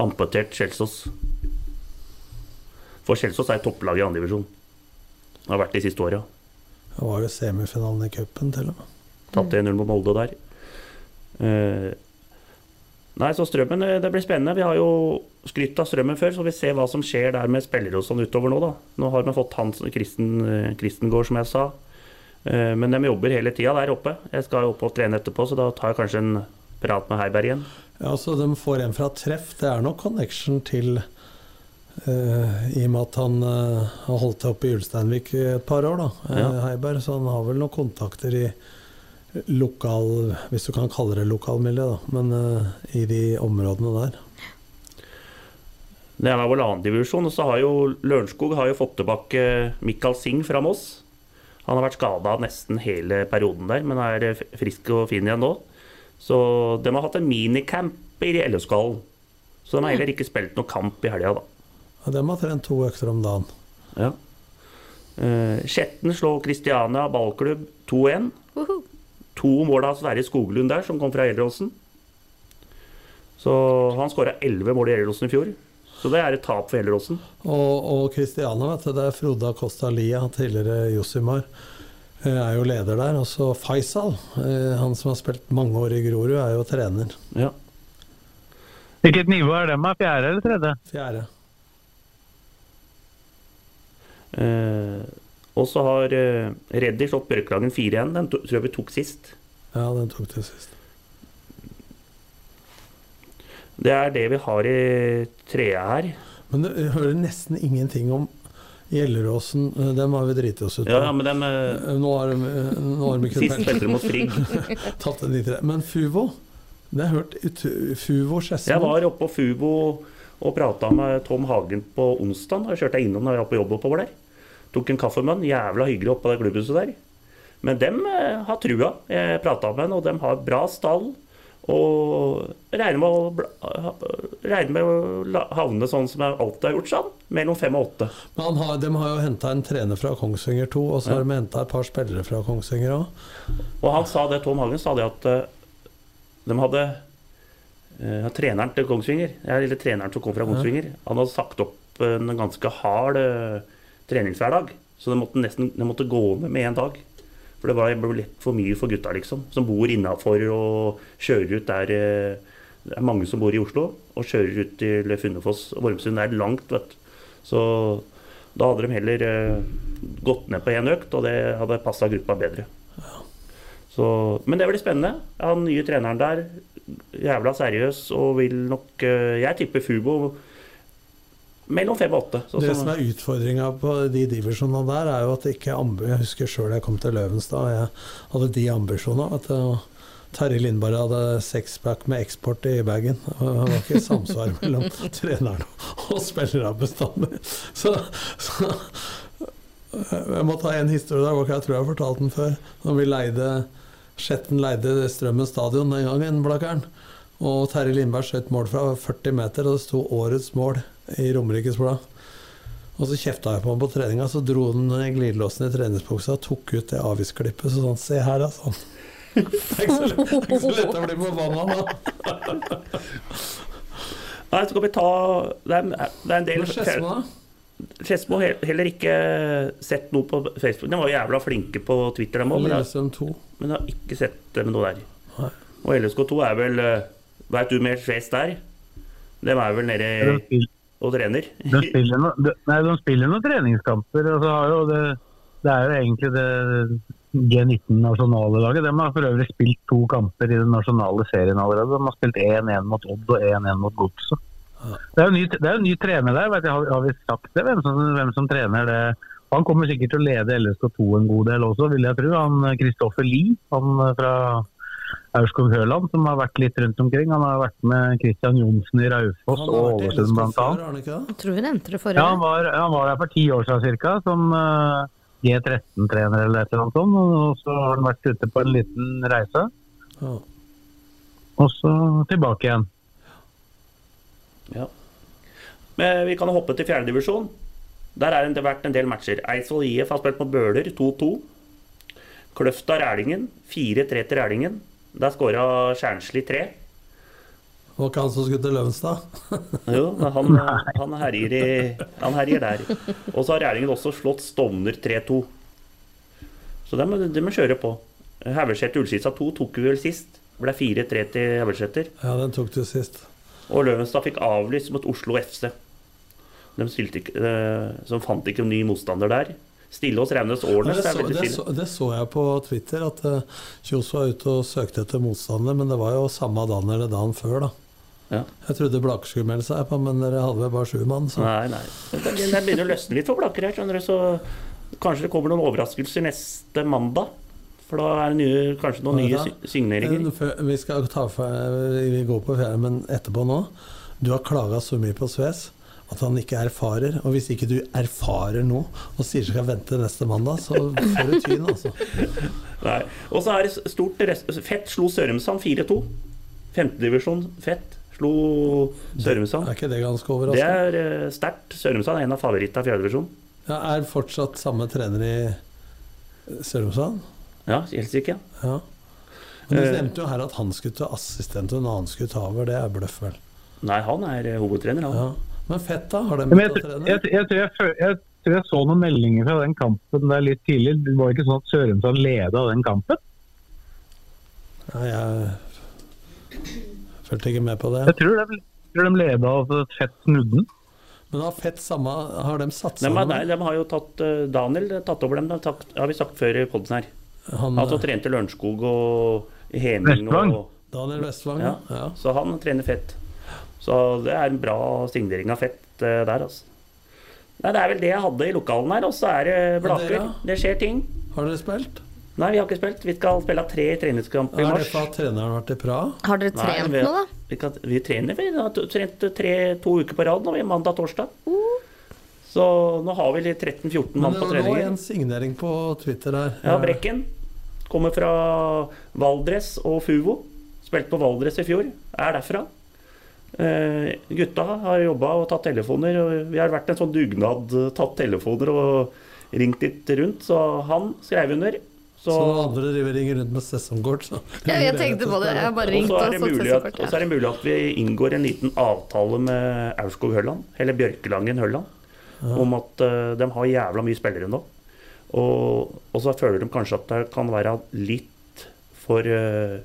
Amputert Kjelsås. For Kjelsås er et topplag i andredivisjon. Har vært de siste åra. Det var jo semifinalen i cupen, til og med. Tatt 1-0 mot Molde der. Eh, nei, så Strømmen, eh, det blir spennende. Vi har jo skrytt av Strømmen før, så vi ser hva som skjer der med spillere og sånn utover nå, da. Nå har vi fått Hans Kristen, eh, Kristengård, som jeg sa. Eh, men de jobber hele tida der oppe. Jeg skal jo opp og trene etterpå, så da tar jeg kanskje en prat med Heiberg igjen. Ja, så De får en fra treff. Det er nok connection til I og med at han eh, har holdt til oppe i Ulsteinvik i et par år, da, eh, Ja. Heiberg. Så han har vel noen kontakter i lokal Hvis du kan kalle det lokalmiljø, da. Men eh, i de områdene der. Det er vel annendivisjon, og så har jo Lørenskog har jo fått tilbake Mikael Singh fra Moss. Han har vært skada nesten hele perioden der, men er eh, frisk og fin igjen nå. Så de har hatt en minicamp i LSK-hallen. Så de har heller ikke spilt noen kamp i helga, da. Ja, de har trent to økter om dagen. Ja. Eh, Skjetten slår Kristiania ballklubb 2-1. Woho! To mål av Sverre Skoglund der, som kom fra Gjelleråsen. Så han skåra elleve mål i Gjelleråsen i fjor. Så det er et tap for Gjelleråsen. Og, og Kristiania, vet du, det er Frode Acosta Lia, tidligere Josimar, eh, er jo leder der. Og så Faisal, eh, han som har spilt mange år i Grorud, er jo trener. Ja. Hvilket nivå er det med? Fjerde eller tredje? Fjerde. Eh, og så har eh, Reddy slått Bjørklagen 4-1. Den tror jeg vi tok sist. Ja, den tok det sist. Det er det vi har i trea her. Men det jeg hører nesten ingenting om Gjelleråsen. eh, Dem har vi driti oss ut på. Ja, ja, men dem eh, Eh, Nå har de, eh, nå har de ikke Sist spilte de mot Frigg. tatt en liter. Men Fuvo Det har jeg hørt ut, Fuvo Skedsmo Jeg var oppe på Fuvo Og prata med Tom Hagen på onsdag. Da kjørte jeg innom når jeg var på jobb oppover der. Tok en kaffe med han. Jævla hyggelig oppe på det klubbhuset der. Men dem eh, har trua. Jeg prata med han, og dem har bra stall. Og regner med å, regner med å havne sånn som jeg alltid har gjort, sånn. Mellom fem og åtte. Men han har, de har jo henta en trener fra Kongsvinger 2, og så har de henta et par spillere fra Kongsvinger òg. Og han sa det, Tom Hagen sa det at eh, de hadde uh, Treneren til Kongsvinger, eller treneren som kom fra Kongsvinger, han hadde sagt opp en ganske hard treningshverdag. Så det måtte nesten det måtte gå ned med en dag. For det ble litt for mye for gutta, liksom. Som bor innafor og kjører ut der eh, Det er mange som bor i Oslo og kjører ut til Funnefoss og Vormsund. Det er langt, vet du. Så da hadde de heller eh, gått ned på én økt, og det hadde passa gruppa bedre. Så, men det blir spennende. Han nye treneren der, jævla seriøs og vil nok eh, Jeg tipper Fubo mellom fem og åtte. Det som er utfordringa på de divisjonene der, er jo at ikke Jeg husker sjøl jeg kom til Løvenstad, og jeg hadde de ambisjonene. At uh, Terje Lindberg hadde sexpack med eksport i bagen. Det var ikke samsvar mellom treneren og spillerne bestandig. Så, så jeg må ta en historie der, jeg tror jeg har fortalt den før. Når vi leide Skjetten leide Strømmen stadion den gangen, Blakkern. Og Terje Lindberg skjøt mål fra 40 meter, og det sto 'Årets mål' i Romerikes Blad. Og så kjefta jeg på ham på treninga, så dro han glidelåsen i treningsbuksa og tok ut det avgiftsklippet. Så sånn, se her, da, sånn. Det er ikke så lett, ikke så lett å bli forbanna da. Nei, så skal vi ta Det er, det er en del Skedsmo, da? Skedsmo har heller ikke sett noe på Facebook. De var jævla flinke på Twitter, dem òg, men, jeg- Lillestrøm 2. men jeg har ikke sett dem noe der. Nei. Og LSK2 er vel Veit du mer fest der? De er vel nede De spiller, og trener. de spiller, no, de, nei, de spiller noen treningskamper. Jo det, det er jo egentlig det G19-nasjonale laget. De har for øvrig spilt to kamper i den nasjonale serien allerede. De har spilt 1-1 mot Odd og 1-1 mot Godset. Det er jo ny, det er jo ny trener der. Vet jeg, har, har vi sagt det? Hvem som, hvem som trener det? Han kommer sikkert til å lede LSK2 en god del også, vil jeg tro. Han Kristoffer Lie, han eh, fra Aurskog-Høland, som har vært litt rundt omkring. Han har vært med Christian Johnsen i Raufoss og Ålesund bl.a. Jeg tror vi nevnte det forrige Ja, han var, han var der for ti år siden ca. som uh, G13-trener eller et eller annet sånt. Og så har han vært ute på en liten reise, Ja. og så tilbake igjen. Ja. Men vi kan hoppe til fjerdedivisjon. Der er det vært en del matcher. Eidsvoll IF har spilt på Bøler 2-2. Kløfta Rælingen 4-3 til Rælingen. Der skåra Kjernsli 3. Var ikke han som skulle til Løvenstad? Jo, han, han, herjer i, han herjer der. Og så har Rælingen også slått Stovner 3-2. Så det må, det må kjøre på. Haugeseter Ullskisa 2 tok vi vel sist. Det ble 4-3 til Haugeseter. Ja, den tok du sist. Og Løvenstad fikk avlyst mot Oslo FC. De ikke, de som fant ikke en ny motstander der. Stille hos Raunes Årnes det, så, det, det så jeg på Twitter, at uh, Kjos var ute og søkte etter motstander, men det var jo samme dagen eller dagen før, da. Ja. Jeg trodde Blaker skulle melde seg på, men dere hadde vel bare sju mann, så Nei, nei. Det, det begynner å løsne litt for Blakker her, skjønner du. Så kanskje det kommer noen overraskelser neste mandag. For da er det nye, kanskje noen nye signeringer. Vi skal ta for, vi går på ferie, men etterpå nå Du har klaga så mye på Sves at han ikke erfarer. Og hvis ikke du erfarer nå og sier du skal vente neste mandag, så får du tyn, altså. Nei. Og så er det stort rest... Fett slo Sørumsand 4-2. Femtedivisjon Fett slo Sørumsand. Er ikke det ganske Det er uh, sterkt. Sørumsand er en av favorittene i fjerdedivisjon. Ja, er fortsatt samme trener i Sørumsand? Ja, helt sikkert. Ja. Men du Eh. nevnte jo her at han skulle ta assistent, og en annen skulle ta over. Det er bløff, vel? Nei, han er eh, hovedtrener, han. Ja. Men fett, da? Har de begynt å trene? jeg, jeg, jeg, tror jeg, jeg tror jeg så noen meldinger fra den kampen der litt tidlig. Det var ikke sånn at Sørumsand leda den kampen. Nei, jeg fulgte ikke med på det. Jeg tror de, tror de leda av Fett Snudden. Men har Fett samme Har de satt De, nei, de har jo tatt eh, Daniel tatt over dem, det har vi sagt før i podden her. Han, altså, trente Lørenskog og Heming Vestvang. og Daniel Vestvang, ja. ja. ja. Så han trener Fett. Så det er en bra signering av Fett eh, der, altså. Nei, det er vel det jeg hadde i lokalen her, og så er det Blaker. Det skjer ting. Har dere spilt? Nei, vi har ikke spilt. Vi skal spille tre treningskamper i Er det mars. for at treneren har vært i Praha? Har dere Nei, trent vi, nå, da? Vi, kan, vi trener, vi har trent tre, to uker på rad nå, vi, mandag og torsdag. Så nå har vi litt 13-14 Men mann det på Men nå treninger. en signering på Twitter her. Ja, Brekken. Kommer fra Valdres og Fuvo. Spilte på Valdres i fjor. Er derfra. Eh, gutta har jobba og tatt telefoner. Og vi har vært en sånn dugnad, tatt telefoner og ringt litt rundt. Så han skrev under. Så Så, andre driver ringer rundt med sesongkort, så Ja, jeg tenkte på det. Jeg har bare og så og at, sesongkort. og så er det mulig at vi inngår en liten avtale med Aurskog Hølland, eller Bjørkelangen Hølland, om at uh, de har jævla mye spillere nå. Og, og så føler de kanskje at det kan være litt for uh,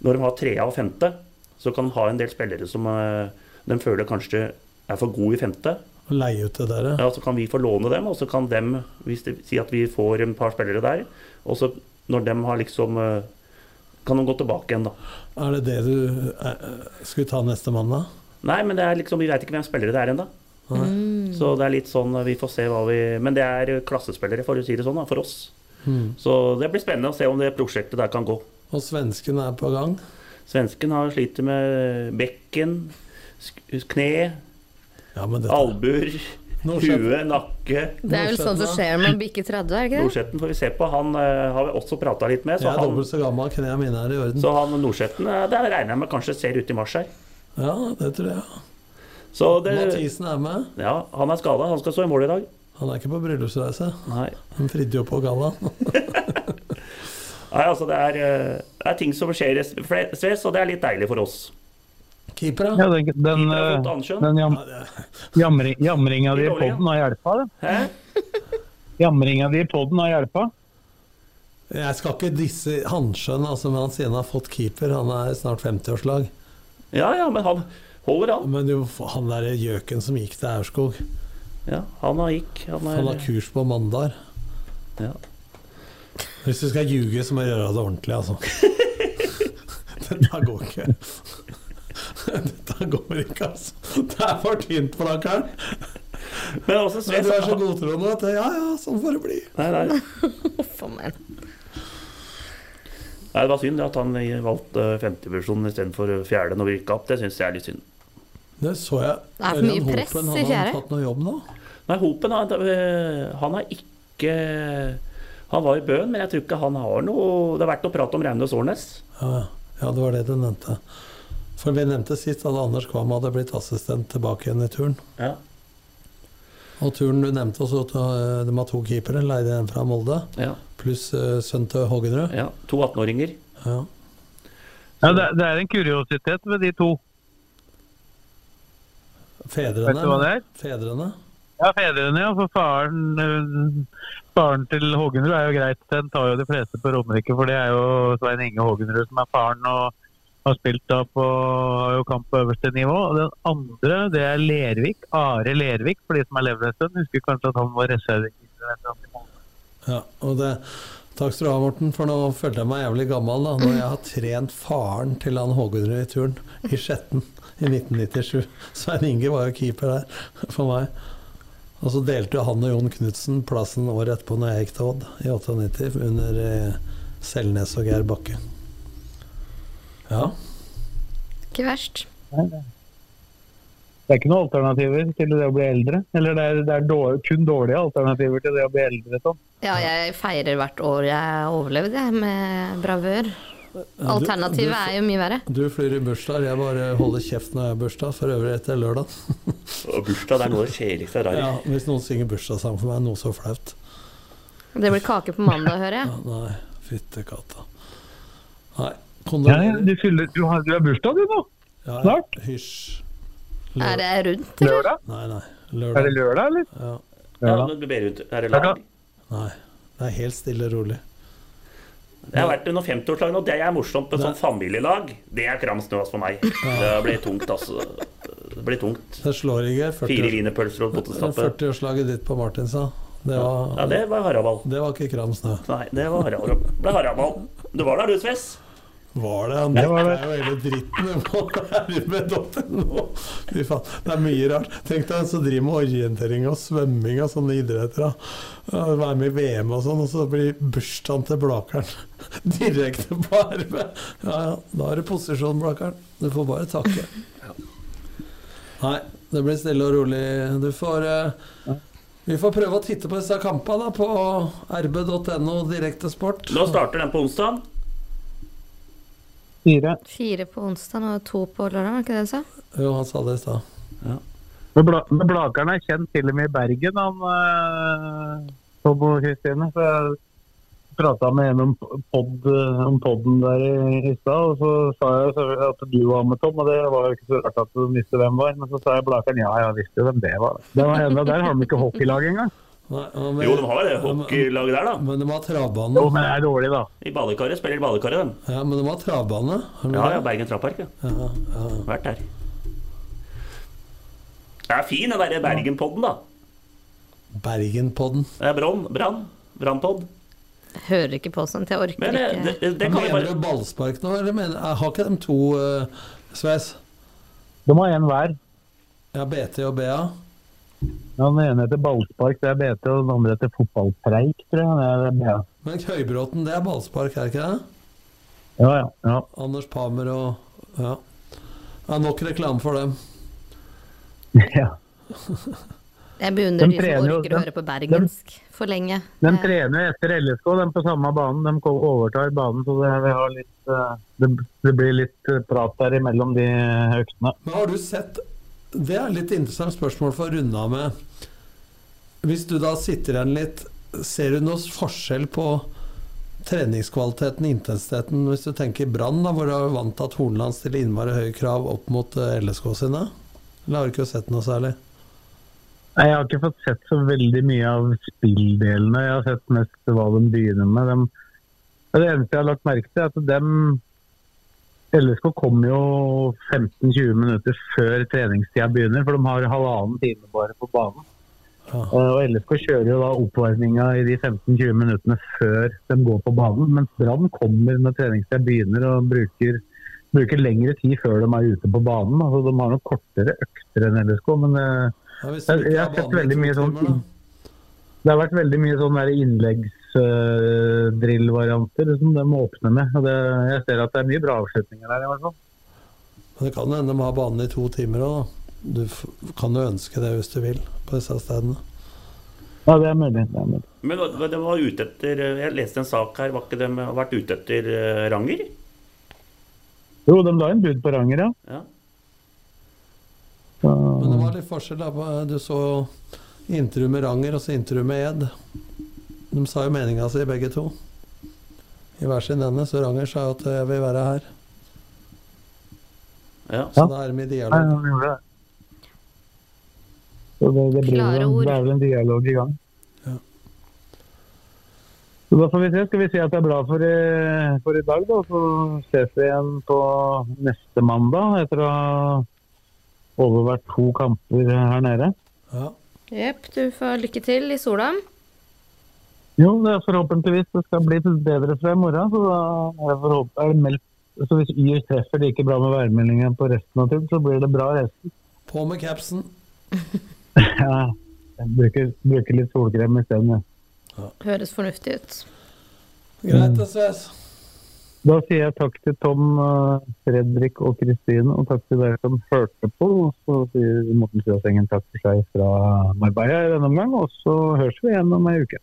Når de har trea og femte, så kan de ha en del spillere som eh, de føler kanskje er for gode i femte. Og leie ut det der, ja. Ja, Så kan vi få låne dem, og så kan dem hvis de, si at vi får en par spillere der. Og så når de har liksom eh, Kan de gå tilbake igjen, da. Er det det du eh, skulle ta neste mandag? Nei, men det er liksom, vi veit ikke hvem spillere det er ennå. Mm. Så det er litt sånn, vi får se hva vi Men det er klassespillere, for å si det sånn, da, for oss. Mm. Så det blir spennende å se om det prosjektet der kan gå. Og svenskene er på gang. Svensken har sliter med bekken, kne, Ja, men dette albuer, hue, nakke. Det er vel sånn som skjer når man bikker 30, er det ikke det? Nordsjetten får vi se på. Han uh, har vi også prata litt med. Jeg er han, dobbelt så gammel, knærne mine er i orden. så han Nordsjetten uh, det regner jeg med kanskje ser ut i mars her. Ja, det tror jeg. Så det, Mathisen er med. ja, han er skada. Han skal stå i mål i dag. Han er ikke på bryllupsreise. Nei. Han fridde jo på gallaen. Nei, altså det er, eh, det er ting som skjer i Sves, og det er litt deilig for oss. Keeper, Ja, den den, Keeper eh, den jam, jamring, jamringa di i poden har hjelpa, det. Jamringa di i poden har hjelpa. Jeg skal ikke disse Hansjøen, altså, men han sier han har fått keeper. Han er snart 50-årslag. Ja, ja, men han holder an. Men jo, han derre gjøken som gikk til Aurskog, Ja, han har gikk. Han han har er, kurs på mandag. ja. Hvis du skal ljuge, så må du gjøre det ordentlig, altså. Dette går ikke. Dette går ikke, altså. Det er for tynt for deg, Karl. Men også så jeg du er så godtroende at ja, ja, sånn får det bli. Nei, nei. A meg. nei, det var synd at han valgte femtevisjon istedenfor fjerde når vi gikk opp. Det syns jeg er litt synd. Det så jeg. Det er for mye Ørjan press Hopen, i fjerde. Hadde han tatt noe jobb nå? Nei, Hopen han, han har ikke Han var i Bøen, men jeg tror ikke han har noe Det er verdt å prate om Raunes Årnes. Ja, ja, det var det du nevnte. For vi nevnte sist at Anders Kvam hadde blitt assistent tilbake igjen i turn. Ja. Og turen du nevnte også, at uh, de har to keepere, leide en fra Molde, Ja. pluss uh, sønn til Hågenrød. ja. To 18-åringer. Ja. Ja, det, det er en kuriositet ved de to. Fedrene. Vet du hva det er? Fedrene. Ja, fedrene, ja. For faren, eh, faren til Hågenrud er jo greit. Den tar jo de fleste på Romerike, for det er jo Svein Inge Hågenrud som er faren og har spilt da på har jo kamp på øverste nivå. Og den andre, det er Lervik. Are Lervik, for de som har levd en stund. Husker kanskje at han var reservekeeper. Takk skal du ha, Morten, for nå følte jeg meg jævlig gammel da når jeg har trent faren til han Hågunrud i turn i Skjetten i 1997. Svein Inge var jo keeper der for meg. Og så delte han og Jon Knutsen plassen året etterpå når jeg gikk til Odd i 98, under eh, Selnes og Geir Bakke. Ja. Ikke verst. Det er ikke noen alternativer til det å bli eldre. Eller det er, det er dårlig, kun dårlige alternativer til det å bli eldre. Sånn. Ja, jeg feirer hvert år jeg overlevde, jeg, med bravør. Alternativet er jo mye verre. Du flyr i bursdag, jeg bare holder kjeft når jeg har bursdag. For øvrig etter lørdag. Og bursdag det er noe av det kjedeligste jeg har. Ja, hvis noen synger bursdagssang for meg, noe så flaut. Det blir kake på mandag, hører jeg. Ja, nei, fytte katta. Nei, Ja, ja, du, fyller, du, har, du har bursdag du nå? Ja, ja. Snart? Hysj. Er det rundt, eller? Lørdag? Nei, nei. Er det Lørdag. lørdag, eller? Ja. Ja, men det blir ut. Er det lørdag? Nei. Det er helt stille og rolig. Jeg har vært under 50-årslag nå. Det er morsomt med sånn familielag. Det er kram snø altså, for meg. Det blir tungt, altså. Det blir tungt. Det slår ikke. Fire 40 wienerpølser og potetstappe. 40-årslaget ditt på Martinsa. Det var, Ja, det var Haraball. det var ikke kram snø. Nei, det var Haraball. Det ble Haraball. Du var der, du, Sves? Var det? Han dekka jo hele dritten på rb.no. Fy faen. Det er mye rart. Tenk deg en som driver med orientering og svømming og sånne idretter. da. Være med i VM og sånn, og så blir bursdagen til Blakeren direkte på RB. Ja ja, da er det posisjon, Blakeren. Du får bare takke. Nei, det blir stille og rolig. Du får uh, Vi får prøve å titte på disse kampene da, på rb.no direktesport. Nå starter den på onsdag. Fire. Fire på onsdag og to på lørdag, var ikke det du sa? Jo, han sa det i stad. Men, Bla, men Blakeren er kjent til og med i Bergen, han uh, Tom og Kristine. Så jeg prata med en om, pod, om podden der i, i stad, og så sa jeg at du var med, Tom. Og det var jo ikke så rart at du visste hvem var. Men så sa jeg Blakeren ja, jeg visste jo hvem det var. Det var enda Der har de ikke hockeylag engang. Nei, men- Jo, de har det hockeylaget der, da. Men de har travbane. Jo, men det er dårlig, da. I badekaret. Spiller i badekaret, dem. Ja, men de har travbane. Ja, ja, Bergen Travpark. Ja. Ja, ja. Vært der. Det er fin, den derre Bergen-podden, da. Bergenpodden. Det er Brann. Brann. Brannpod. Hører ikke på sånt. Jeg orker Men ikke. det, det, det kan mener Mener du ballspark nå, eller mener Har ikke de to uh, Sveis? De har en hver. Ja, BT og BA? Ja, Den ene heter ballspark, det er BT, og den andre heter fotballpreik, tror jeg. Det er. Men Høybråten, det er ballspark, er det ikke det? Ja, ja. ja. Anders Pamer og Ja. ja nok reklame for dem. ja. Jeg beundrer De de som orker å høre på bergensk for lenge. De trener etter LSK, de på samme banen. De overtar banen, så det, vi har litt, eh, det, det blir litt eh, prat der imellom de øktene. Men har du sett Det er et litt interessant spørsmål for å runde av med. Hvis du da sitter igjen litt, ser du noen forskjell på treningskvaliteten, intensiteten, hvis du tenker Brann, hvor du er vant til at Hornland stiller innmari høye krav opp mot eh, LSK sine? Eller har du ikke sett noe særlig? Nei, Jeg har ikke fått sett så veldig mye av spilldelene. Jeg har sett mest hva de begynner med. De, det eneste jeg har lagt merke til, er at dem LSK kommer jo 15-20 minutter før treningstida begynner, for de har halvannen time bare på banen. Ja. Eh, Og LSK kjører jo da oppvarminga i de 15-20 minuttene før de går på banen. Mens Brann kommer når treningstida begynner og bruker, bruker lengre tid før de er ute på banen. Altså, de har nok kortere økter enn LSK, men eh, Ja, jeg, jeg har sett veldig mye sånn. Det har vært veldig mye sånn der innleggsdrillvarianter som de åpner med. Og det, jeg ser at det er mye bra avslutninger der, i hvert fall. Men det kan hende de har banen i to timer òg, da. Du f- kan jo ønske det hvis du vil, på disse stedene. Ja, det er mulig. Det er mulig. Men de var ute etter Jeg leste en sak her. Var ikke de har vært ute etter eh, Ranger? Jo, de la en bud på Ranger, ja. Ja. Men det var litt forskjell. da Du så intervju med Ranger og så intervju med Ed. De sa jo meninga si, begge to. I hver sin ende. Så Ranger sa at 'jeg vil være her'. ja. Så da er de i dialog. Ja, ja. Så det, det, blir det er vel en dialog i gang. Ja. Så da får vi se. Skal vi si at det er bra for, i- for i dag, da. Så ses vi igjen på neste mandag etter å ha overvært to kamper her nede. Ja. Jepp, du får lykke til i sola. Jo, det er forhåpentligvis det skal bli bedre fra i morgen. Så da er det, er meldt så hvis Yr treffer like bra med værmeldingen på resten av turen, så blir det bra resten. På med capsen. Ja, jeg bruker, bruker litt solkrem isteden. Ja. Høres fornuftig ut. Greit, det ses. Da sier jeg takk til Tom, eh, Fredrik og Kristine, og takk til dere som hørte på. Og så sier Morten Sjøsengen takk for seg fra Marbella i denne omgang, og så høres vi igjen om ei uke.